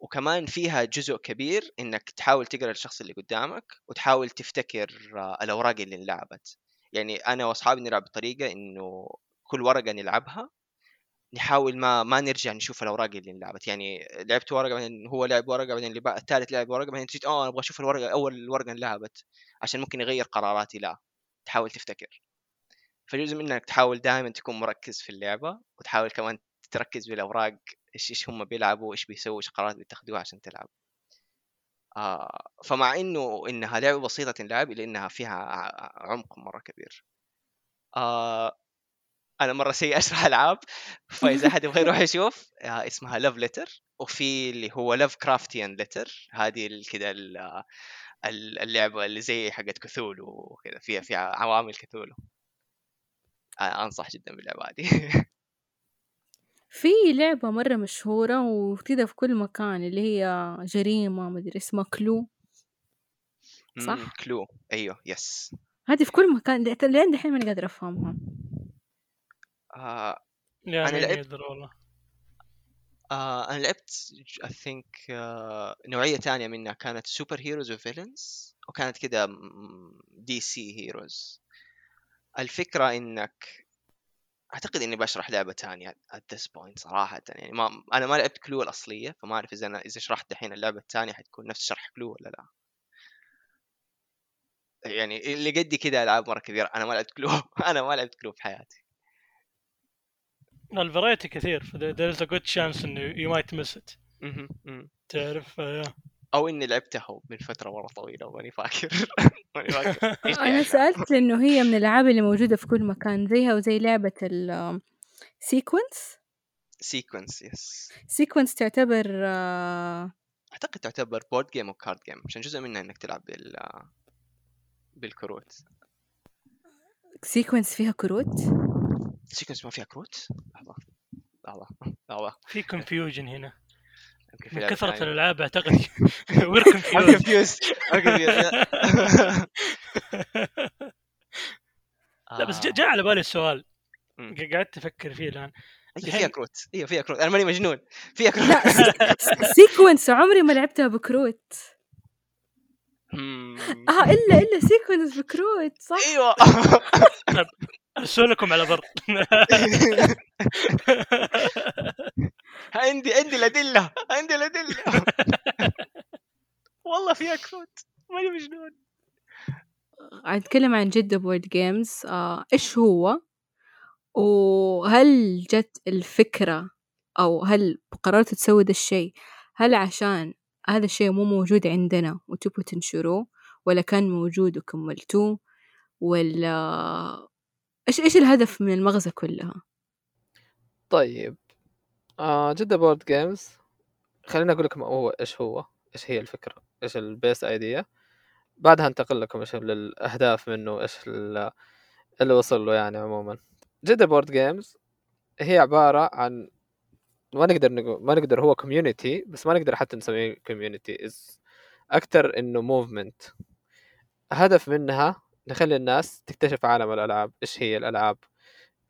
وكمان فيها جزء كبير إنك تحاول تقرأ الشخص اللي قدامك وتحاول تفتكر آه، الأوراق اللي انلعبت. يعني أنا وأصحابي نلعب بطريقة إنه كل ورقة نلعبها نحاول ما ما نرجع نشوف الأوراق اللي انلعبت. يعني لعبت ورقة بعدين هو لعب ورقة بعدين اللي بعد الثالث لعب ورقة بعدين تجي آه أبغى أشوف الورقة أول ورقة انلعبت عشان ممكن يغير قراراتي. لا تحاول تفتكر. فجزء من إنك تحاول دائما تكون مركز في اللعبة وتحاول كمان تركز بالاوراق إيش إيش هم بيلعبوا إيش بيسووا إيش قرارات بيتخذوها عشان تلعب. آه فمع إنه إنها لعبة بسيطة تنلعب إلا إنها فيها عمق مرة كبير. آه أنا مرة سيء أشرح ألعاب فإذا احد يبغى يروح يشوف آه اسمها لاف ليتر وفي اللي هو لاف كرافتيان ليتر هذه كذا ال- اللعبة اللي زي حقت كثولو وكذا فيها فيها عوامل كثولو آه أنصح جدا باللعبة هذه. في لعبة مرة مشهورة وكذا في كل مكان اللي هي جريمة مدري اسمها كلو. صح؟ مم، كلو. أيوه يس. هذه في كل مكان لين دحين ماني قادرة أفهمها. آه أنا لعبت- والله. آه أنا لعبت I think نوعية ثانية منها كانت superheroes و villains وكانت كده دي سي heroes الفكرة إنك أعتقد إني بشرح لعبة ثانية at this point صراحة. يعني ما أنا ما لعبت كلو الأصلية فما أعرف إذا أنا إذا شرحت الحين اللعبة الثانية حتكون نفس شرح كلو ولا لا. يعني اللي قدي كده ألعاب مرة كبيرة أنا ما لعبت كلو أنا ما لعبت كلو في حياتي. ال variety كثير there is a good chance إنه you might miss it. تعرف أو إني لعبتها من فترة مره طويلة وماني فاكر. ماني فاكر. أنا هي؟ سألت لأنه هي من الألعاب اللي موجودة في كل مكان زيها وزي لعبة ال سيكونس سيكونس يس سيكونس تعتبر آه، أعتقد تعتبر board game و card game عشان جزء منها إنك تلعب بال بالكروت. سيكونس فيها كروت؟ سيكونس ما فيها كروت؟ لحظة لحظة لحظة. في confusion هنا. من كثرة. الألعاب أعتقد. I'm confused لا بس جاء آه، على بالي السؤال. مم. قعدت أفكر فيه الآن. أيوه فيها كروت. أيوه فيها كروت. أنا ماني مجنون. فيها كروت. Sequence عمري ما لعبتها بكروت. آه إلا إلا Sequence بكروت صح؟ أيوه. ارسل لكم على بر عندي عندي الأدلة. عندي الأدلة. والله فيها كروت. ماني مجنون. أتكلم عن جدة Board Games آه إيش هو؟ وهل جت الفكرة؟ أو هل قررتوا تسووا ده الشيء؟ هل عشان هذا الشيء مو موجود عندنا وتبوا تنشروه ولا كان موجود وكملتوه ولا إيش إيش الهدف من المغزى كلها؟ طيب آه جدة Board Games خليني أقول لكم هو إيش هو إيش هي الفكرة إيش ال base idea بعدها انتقل لكم إيش الأهداف منه ال- اللي وصل له يعني عموما. جدة Board Games هي عبارة عن ما نقدر نقول ما نقدر هو community بس ما نقدر حتى نسميه community أكثر إنه movement هدف منها نخلي الناس تكتشف عالم الألعاب إيش هي الألعاب؟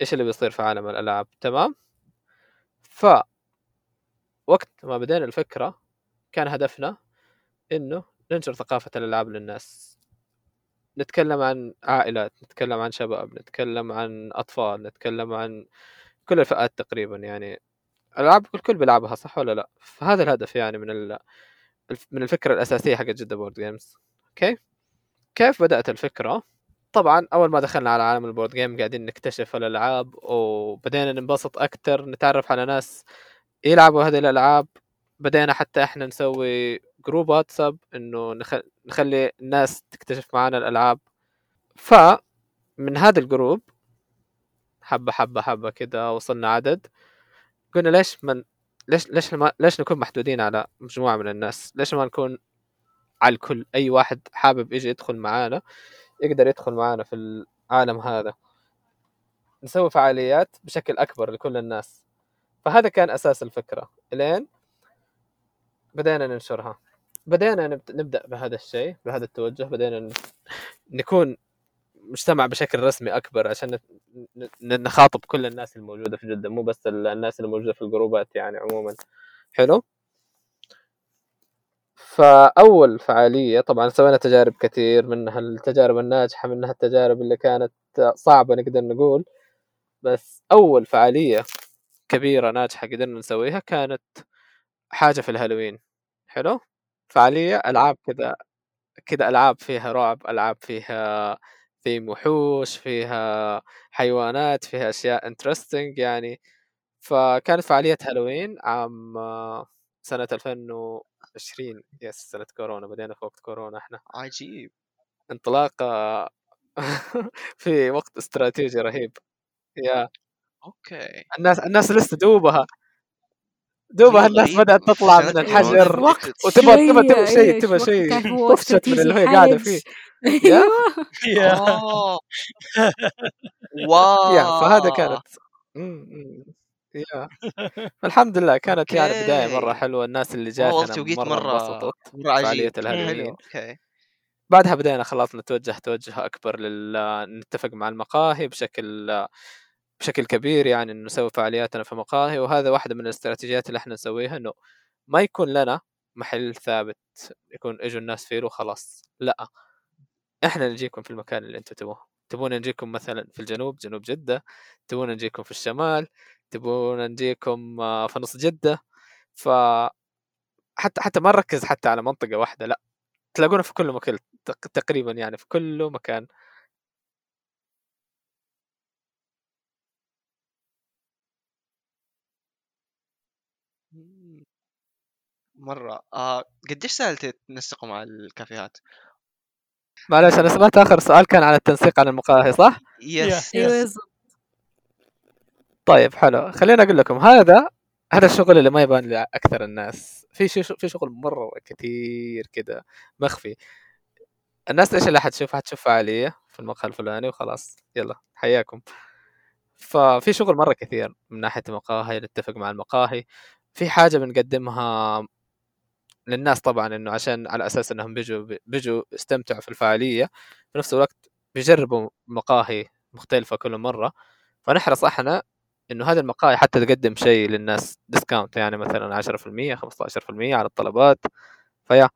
إيش اللي بيصير في عالم الألعاب؟ تمام؟ ف وقت ما بدينا الفكرة كان هدفنا إنه ننشر ثقافة الألعاب للناس. نتكلم عن عائلات نتكلم عن شباب نتكلم عن أطفال نتكلم عن كل الفئات تقريبا يعني. ألعاب الكل بيلعبها صح ولا لا؟ فهذا الهدف يعني من ال... من الفكرة الأساسية حقت جدة Board Games okay؟ كيف بدأت الفكرة؟ طبعا أول ما دخلنا على عالم ال board game قاعدين نكتشف الألعاب وبدينا ننبسط أكتر نتعرف على ناس يلعبوا هذه الألعاب. بدينا حتى إحنا نسوي group واتساب إنه نخ... نخلي الناس تكتشف معنا الألعاب. ف من هذا الجروب حبة حبة حبة كده وصلنا عدد. قلنا ليش من ليش ليش ما... ليش نكون محدودين على مجموعة من الناس؟ ليش ما نكون على الكل. أي واحد حابب يجي يدخل معانا يقدر يدخل معانا في العالم هذا. نسوي فعاليات بشكل أكبر لكل الناس. فهذا كان أساس الفكرة. إلين بدينا ننشرها. بدينا نبدأ بهذا الشيء بهذا التوجه. بدينا نكون مجتمع بشكل رسمي أكبر عشان نخاطب كل الناس الموجودة في جدة. مو بس الناس الموجودة في الجروبات يعني عموما. حلو؟ فأول فعالية طبعا سوينا تجارب كثير منها التجارب الناجحة منها التجارب اللي كانت صعبة نقدر نقول بس أول فعالية كبيرة ناجحة قدرنا نسويها كانت حاجة في الهالوين. حلو؟ فعالية ألعاب كذا كذا ألعاب فيها رعب ألعاب فيها ثيم وحوش فيها حيوانات فيها أشياء interesting يعني. فكانت فعالية هالوين عام سنة 2000 20 yes سنه كورونا بدينا في وقت كورونا إحنا. عجيب. انطلاقة في وقت استراتيجي رهيب. yeah. Okay. الناس الناس لسه دوبها. دوبها الناس بدأت تطلع من الحجر. وتبغى تبغى تبغى شيء تبغى شيء تفشت من اللي هي قاعدة فيه. أيوه. آه. wow فهذا كانت. الحمد لله كانت يعني بداية مرة حلوة الناس اللي جاتنا مرة مرة انبسطت مره فعالية ال Halloween okay. بعدها بدينا خلاص نتوجه توجه أكبر لل نتفق مع المقاهي بشكل بشكل كبير يعني إنه نسوي فعالياتنا في مقاهي وهذا واحدة من الاستراتيجيات اللي إحنا نسويها إنه ما يكون لنا محل ثابت يكون إجوا الناس فيه وخلاص لا. إحنا نجيكم في المكان اللي أنتم تبوه. تبون نجيكم مثلا في الجنوب جنوب جدة. تبون نجيكم في الشمال. تبون نجيكم آه، في نص جدة. ف حتى حتى ما نركز حتى على منطقة واحدة لا. تلاقونا في كل مكان تقريبا يعني في كل مكان. مرة. آه قديش سهل تنسقوا مع الكافيهات؟ معلش أنا سمعت آخر سؤال كان على التنسيق عن المقاهي صح؟ يس أيوه طيب حلو. خليني أقول لكم هذا هذا الشغل اللي ما يبان لاكثر الناس. في شيء في شغل مرة كثير كذا مخفي. الناس إيش اللي حتشوف؟ حتشوف فعاليه في المقهى الفلاني وخلاص. يلا حياكم. ففي شغل مرة كثير من ناحية المقاهي نتفق مع المقاهي. في حاجة بنقدمها للناس طبعا إنه عشان على أساس إنهم بيجوا بيجوا يستمتعوا في الفعالية في نفس الوقت بيجربوا مقاهي مختلفة كل مرة. فنحرص إحنا إنه هذه المقاهي حتى تقدم شيء للناس ديسكاونت يعني مثلا 10% 15% على الطلبات. فيا.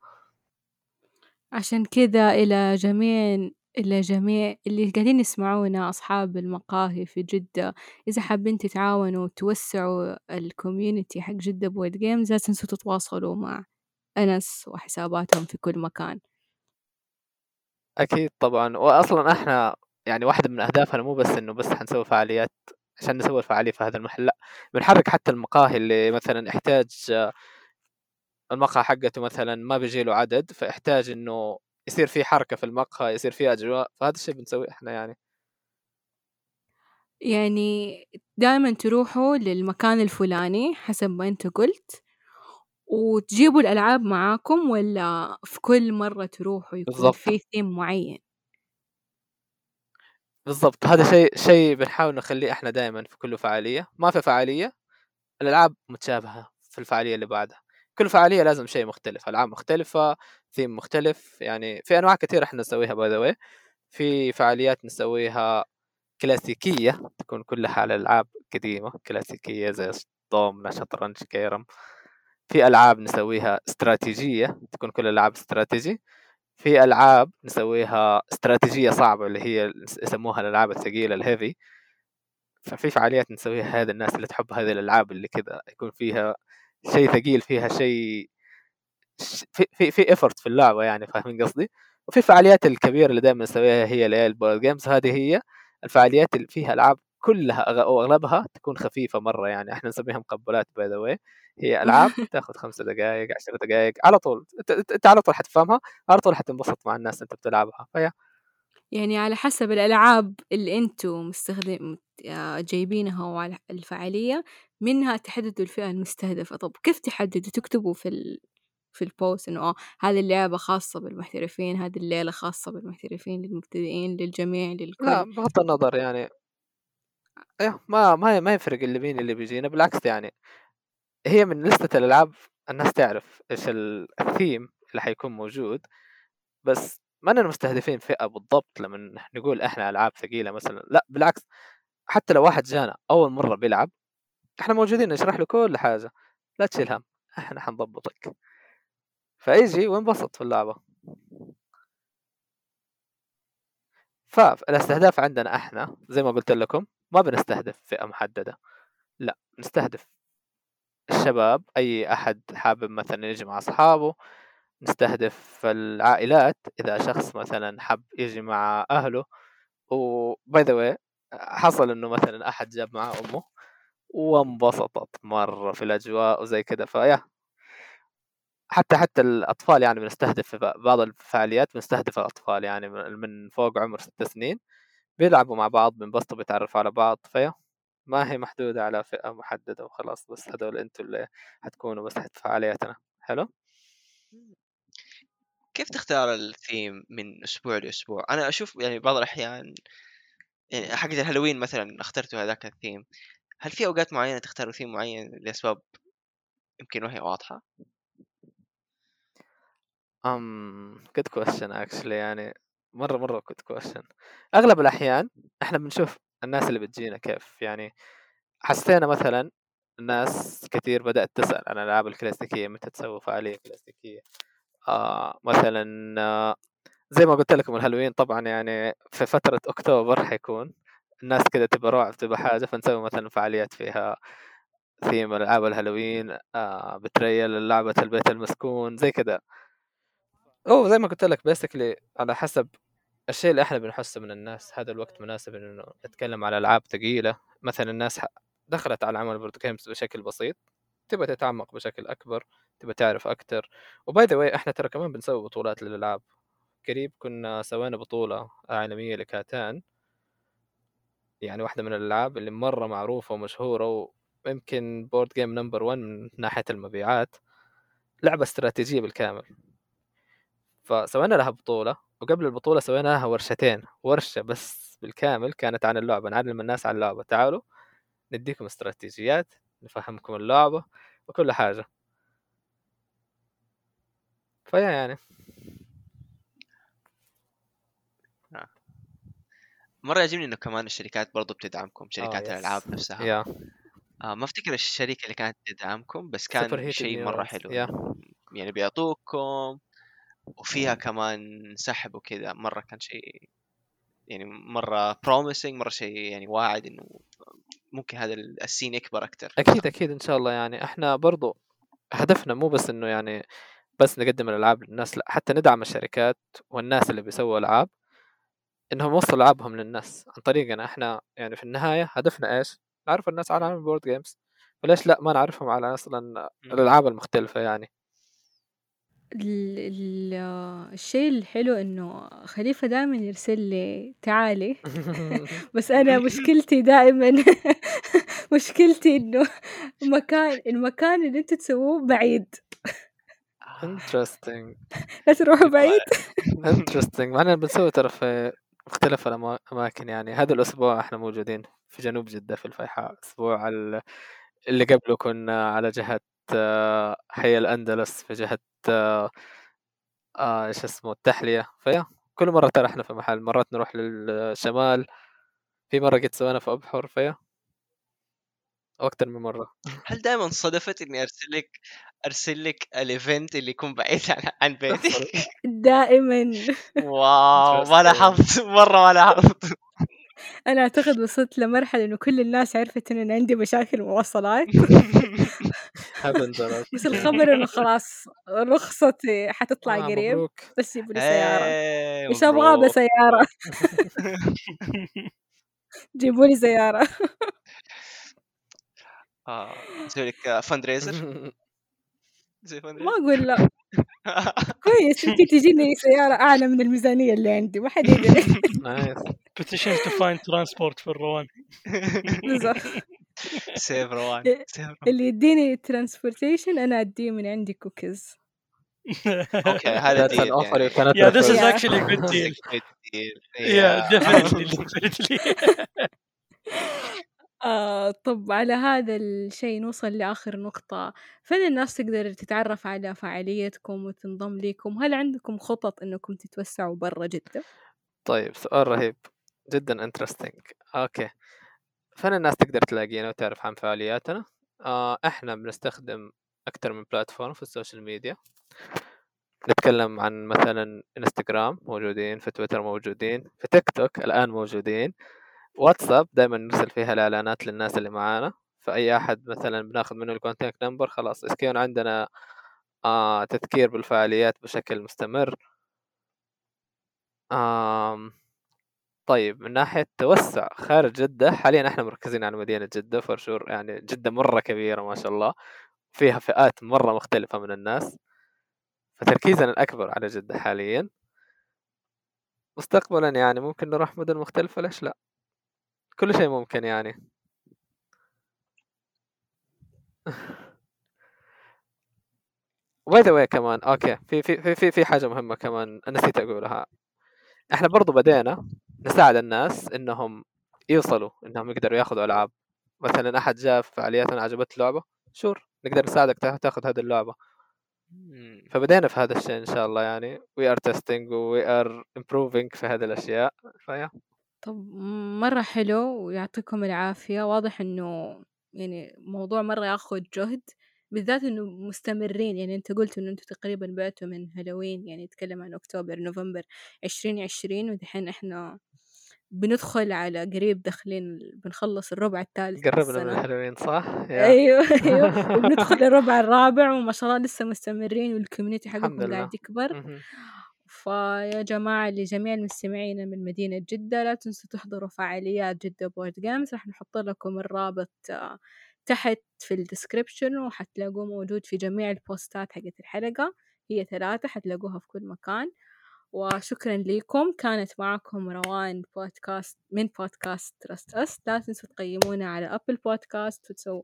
عشان كذا إلى جميع إلى جميع اللي قاعدين يسمعونا أصحاب المقاهي في جدة إذا حابين تتعاونوا وتوسعوا ال community حق جدة Board Games لا تنسوا تتواصلوا مع أنس وحساباتهم في كل مكان. أكيد طبعا. وأصلا إحنا يعني واحدة من أهدافنا مو بس إنه بس حنسوي فعاليات عشان نسوي الفعاليه في هذا المحل لأ بنحرك حتى المقاهي اللي مثلا احتاج آه، المقهى حقته مثلا ما بيجي له عدد فاحتاج إنه يصير في حركة في المقهى يصير في أجواء فهذا الشيء بنسويه إحنا يعني يعني دائما تروحوا للمكان الفلاني حسب ما أنت قلت وتجيبوا الألعاب معاكم ولا في كل مرة تروحوا يكون بالضبط. في ثيم معين بالضبط هذا شيء شيء بنحاول نخليه إحنا دائما في كل فعالية. ما في فعالية الألعاب متشابهة في الفعالية اللي بعدها. كل فعالية لازم شيء مختلف ألعاب مختلفة ثيم مختلف يعني في أنواع كثير إحنا نسويها by the في فعاليات نسويها كلاسيكية تكون كلها على ألعاب قديمة كلاسيكية زي دوم شطرنج كيرم. في ألعاب نسويها استراتيجية تكون كل الالعاب استراتيجي. في ألعاب نسويها استراتيجية صعبة اللي هي يسموها الألعاب الثقيلة الهيفي ففي فعاليات نسويها هذا الناس اللي تحب هذه الألعاب اللي كذا يكون فيها شيء ثقيل فيها شيء في في في effort في اللعبة يعني فاهمين قصدي؟ وفي الفعاليات الكبيرة اللي دائما نسويها هي اللي هي games هذه هي الفعاليات اللي فيها ألعاب كلها أو أغلبها تكون خفيفة مرة يعني إحنا نسميها مقبلات by the هي ألعاب تاخذ خمسة دقائق عشر دقائق على طول. انت على طول حتفهمها على طول حتنبسط مع الناس أنت بتلعبها. فيا. يعني على حسب الألعاب اللي أنتوا مستخدم آه، جايبينها وعلى الفعالية منها تحددوا الفئة المستهدفة. طب كيف تحددوا؟ تكتبوا في ال... في البوست إنه آه هذه اللعبة خاصة بالمحترفين هذه الليلة خاصة بالمحترفين للمبتدئين للجميع للكل. لا بغض النظر يعني إيه ما ما ما يفرق اللي مين اللي بيجينا بالعكس يعني هي من لستة الألعاب الناس تعرف إيش الثيم اللي حيكون موجود بس ما أننا مستهدفين فئة بالضبط لما نقول إحنا ألعاب ثقيلة مثلا لا بالعكس حتى لو واحد جانا أول مرة بيلعب إحنا موجودين نشرح له كل حاجة لا تشيل هم إحنا حنضبطك. فيجي وينبسط في اللعبة. فالاستهداف عندنا إحنا زي ما قلت لكم ما بنستهدف فئة محددة. لا نستهدف الشباب أي أحد حابب مثلا يجي مع أصحابه نستهدف العائلات. إذا شخص مثلا حب يجي مع أهله وباي ذا حصل إنه مثلا أحد جاب معاه أمه وانبسطت مرة في الأجواء وزي كذا فيا حتى حتى الأطفال يعني بنستهدف بعض الفعاليات بنستهدف الأطفال يعني من فوق عمر ست سنين. بيلعبوا مع بعض بينبسطوا بيتعرفوا على بعض فيا ما هي محدودة على فئة محددة وخلاص بس هذول أنتوا اللي حتكونوا بس فعالياتنا حلو؟ كيف تختار الثيم من أسبوع لأسبوع؟ أنا أشوف يعني بعض الأحيان يعني حقت الهالوين مثلا اخترتوا هذاك الثيم هل في أوقات معينة تختاروا ثيم معين لأسباب يمكن ما هي واضحة؟ um good question actually يعني مرة مرة good question. أغلب الأحيان إحنا بنشوف الناس اللي بتجينا كيف؟ يعني حسينا مثلا الناس كثير بدأت تسأل عن الألعاب الكلاسيكية متى تسوي فعالية كلاسيكية. آه مثلا آه زي ما قلت لكم الهالوين طبعا يعني في فترة أكتوبر حيكون الناس كذا تبى رعب تبى حاجة فنسوي مثلا فعاليات فيها ثيم ألعاب الهالوين آه Betrayal لعبة البيت المسكون زي كذا أو زي ما قلت لك basically على حسب الشيء اللي إحنا بنحسه من الناس هذا الوقت مناسب إنه نتكلم على ألعاب ثقيلة. مثلا الناس دخلت على عمل board games بشكل بسيط تبغى تتعمق بشكل أكبر تبغى تعرف أكثر و by the way إحنا ترى كمان بنسوي بطولات للألعاب. قريب كنا سوينا بطولة عالمية ل Catan. يعني واحدة من الألعاب اللي مرة معروفة ومشهورة ويمكن board game number 1 من ناحية المبيعات. لعبة استراتيجية بالكامل. فسوينا لها بطولة وقبل البطولة سوينا لها ورشتين ورشة بس بالكامل كانت عن اللعبة نعلم الناس عن اللعبة. تعالوا نديكم استراتيجيات نفهمكم اللعبة وكل حاجة. فيا يعني. آه. مرة يعجبني إنه كمان الشركات برضو بتدعمكم شركات آه الألعاب نفسها. يا آه ما أفتكر الشركة اللي كانت تدعمكم بس كان شيء مرة حلو. يا. يعني بيعطوكم وفيها كمان سحب وكذا مرة كان شيء يعني مرة promising مرة شيء يعني واعد إنه ممكن هذا ال scene يكبر أكثر أكيد أكيد إن شاء الله. يعني إحنا برضو هدفنا مو بس إنه يعني بس نقدم الألعاب للناس لأ حتى ندعم الشركات والناس اللي بيسووا ألعاب إنهم يوصلوا ألعابهم للناس عن طريقنا. إحنا يعني في النهاية هدفنا إيش؟ نعرف الناس على عالم ال board games فليش لأ؟ ما نعرفهم على أصلا الألعاب المختلفة يعني. ال ال الشيء الحلو إنه خليفة دائما يرسل لي تعالي. بس أنا مشكلتي دائما مشكلتي إنه مكان المكان اللي أنتوا تسووه بعيد. interesting لا تروحوا بعيد. interesting معنا بنسوي ترى في مختلف الاماكن يعني. هذا الأسبوع إحنا موجودين في جنوب جدة في الفيحاء. ال- اللي قبله كنا على جهة آه، حي الأندلس في جهه آه، إيش اسمه التحليه ف yeah كل مرة ترى إحنا في محل مرات نروح للشمال في مرة قد سوينا في أبحر ف yeah. وأكثر من مرة. هل دائما صدفت إني ارسل لك ارسل لك ال event اللي يكون بعيد عن, عن بيتك؟ دائما. wow ما. لاحظت مرة ما لاحظت. أنا أعتقد وصلت لمرحلة إنه كل الناس عرفت إنه أنا عندي مشاكل مواصلات. درجة. بس الخبر إنه خلاص رخصتي حتطلع آه، قريب مبروك. بس جيبوا لي سيارة. إيش أبغى مبروك. بسيارة جيبوا لي سيارة. آه نسوي لك فند ريزر ما أقول لا. كويس يمكن تجيني سيارة أعلى من الميزانية اللي عندي ما حد يدري نايس بتيشن تو فايند ترانسبورت في الروان بالضبط. سيف روان سيف روان اللي يديني ترانسبورتيشن أنا أديه من عندي كوكيز أوكي هذا ديل a good deal. Good deal. Yeah, Yeah. definitely, definitely. آه طب على هذا الشيء نوصل لآخر نقطة فين الناس تقدر تتعرف على فعاليتكم وتنضم ليكم هل عندكم خطط إنكم تتوسعوا برا جدة؟ طيب سؤال رهيب جدا interesting okay فين الناس تقدر تلاقينا وتعرف عن فعالياتنا. آه إحنا بنستخدم أكثر من platform في ال social media نتكلم عن مثلا انستغرام موجودين في تويتر موجودين في تيك توك الآن موجودين. واتساب دائما نرسل فيها الإعلانات للناس اللي معانا. فأي أحد مثلا بناخذ منه ال contact number خلاص كان عندنا آه تذكير بالفعاليات بشكل مستمر آم طيب من ناحية توسع خارج جدة حاليا إحنا مركزين على مدينة جدة فرشور يعني جدة مرة كبيرة ما شاء الله فيها فئات مرة مختلفة من الناس فتركيزنا الأكبر على جدة حاليا. مستقبلا يعني ممكن نروح مدن مختلفة ليش لا؟ كل شيء ممكن يعني. by the كمان okay في في في في حاجة مهمة كمان نسيت أقولها. إحنا برضو بدينا. نساعد الناس إنهم يوصلوا إنهم يقدروا ياخذوا ألعاب. مثلا أحد جاء في فعالياتنا عجبته لعبه sure نقدر نساعدك تا- تاخذ هذه اللعبة. فبدينا في هذا الشيء إن شاء الله يعني. we are testing we are improving في هذه الأشياء. ف yeah. طب مرة حلو ويعطيكم العافية. واضح إنه يعني موضوع مرة ياخد جهد. بالذات إنه مستمرين يعني أنت قلت إنه أنتوا تقريبا بعتوا من هالوين يعني نتكلم عن أكتوبر نوفمبر عشرين عشرين ودحين إحنا بندخل على قريب داخلين بنخلص الربع الثالث قربنا من الهالوين صح؟ أيوه أيوه وبندخل الربع الرابع وما شاء الله لسه مستمرين وال community حقكم. قاعد يكبر. فيا جماعة لجميع المستمعين من مدينة جدة لا تنسوا تحضروا فعاليات جدة Board Games راح نحط لكم الرابط آه، تحت في ال description وحتلاقوه موجود في جميع البوستات حقت الحلقة. هي ثلاثة حتلاقوها في كل مكان. وشكرا لكم كانت معكم روان بودكاست من بودكاست Trust Us لا تنسوا تقيمونا على Apple Podcasts وتسو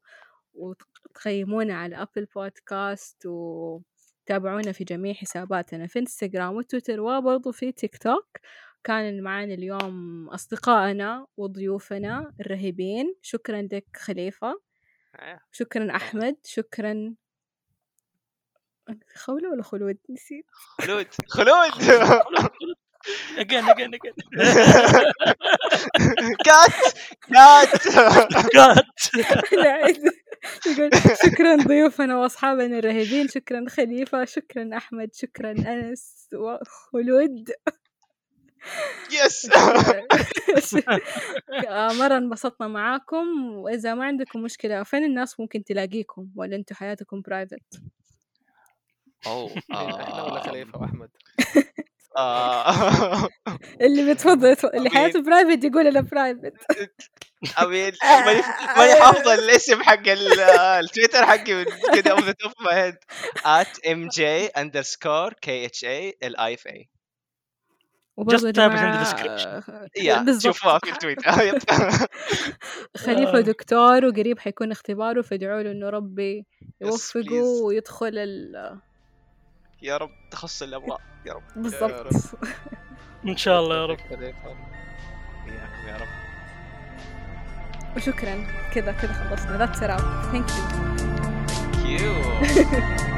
وتقيمونا على Apple Podcasts وتابعونا في جميع حساباتنا في انستغرام وتويتر وبرضو في تيك توك كان معانا اليوم أصدقائنا وضيوفنا الرهيبين. شكرا لك خليفة. شكرا أحمد شكرا. خولة ولا خلود؟ نسيت. خلود. خلود! Again again again. كات كات كات. يقول شكرا ضيوفنا وأصحابنا الرهيبين شكرا خليفة شكرا أحمد شكرا أنس وخلود. yes آه، مرة انبسطنا معاكم وإذا ما عندكم مشكلة فين الناس ممكن تلاقيكم؟ ولا أنتوا حياتكم private oh إحنا ولا آه، خليفة وأحمد. آه، اللي بيتفضل يتفضل. اللي. حياته private يقول أنا private أمين. ماني ماني حافظ الاسم حق ال- التويتر حقي من كده off the top my head at mj underscore kha lifa وبرضه يا Just type it in جماعة description. يا بالضبط. شوفوها في التويتر. يب. خليفة آه. دكتور وقريب حيكون اختباره فادعوا له إنه ربي يوفقه. ويدخل ال يا رب تخص اللي ابغاه يا رب. بالضبط. إن شاء الله يا رب. يا رب. وشكرا. كذا كذا خلصنا. that's thank you you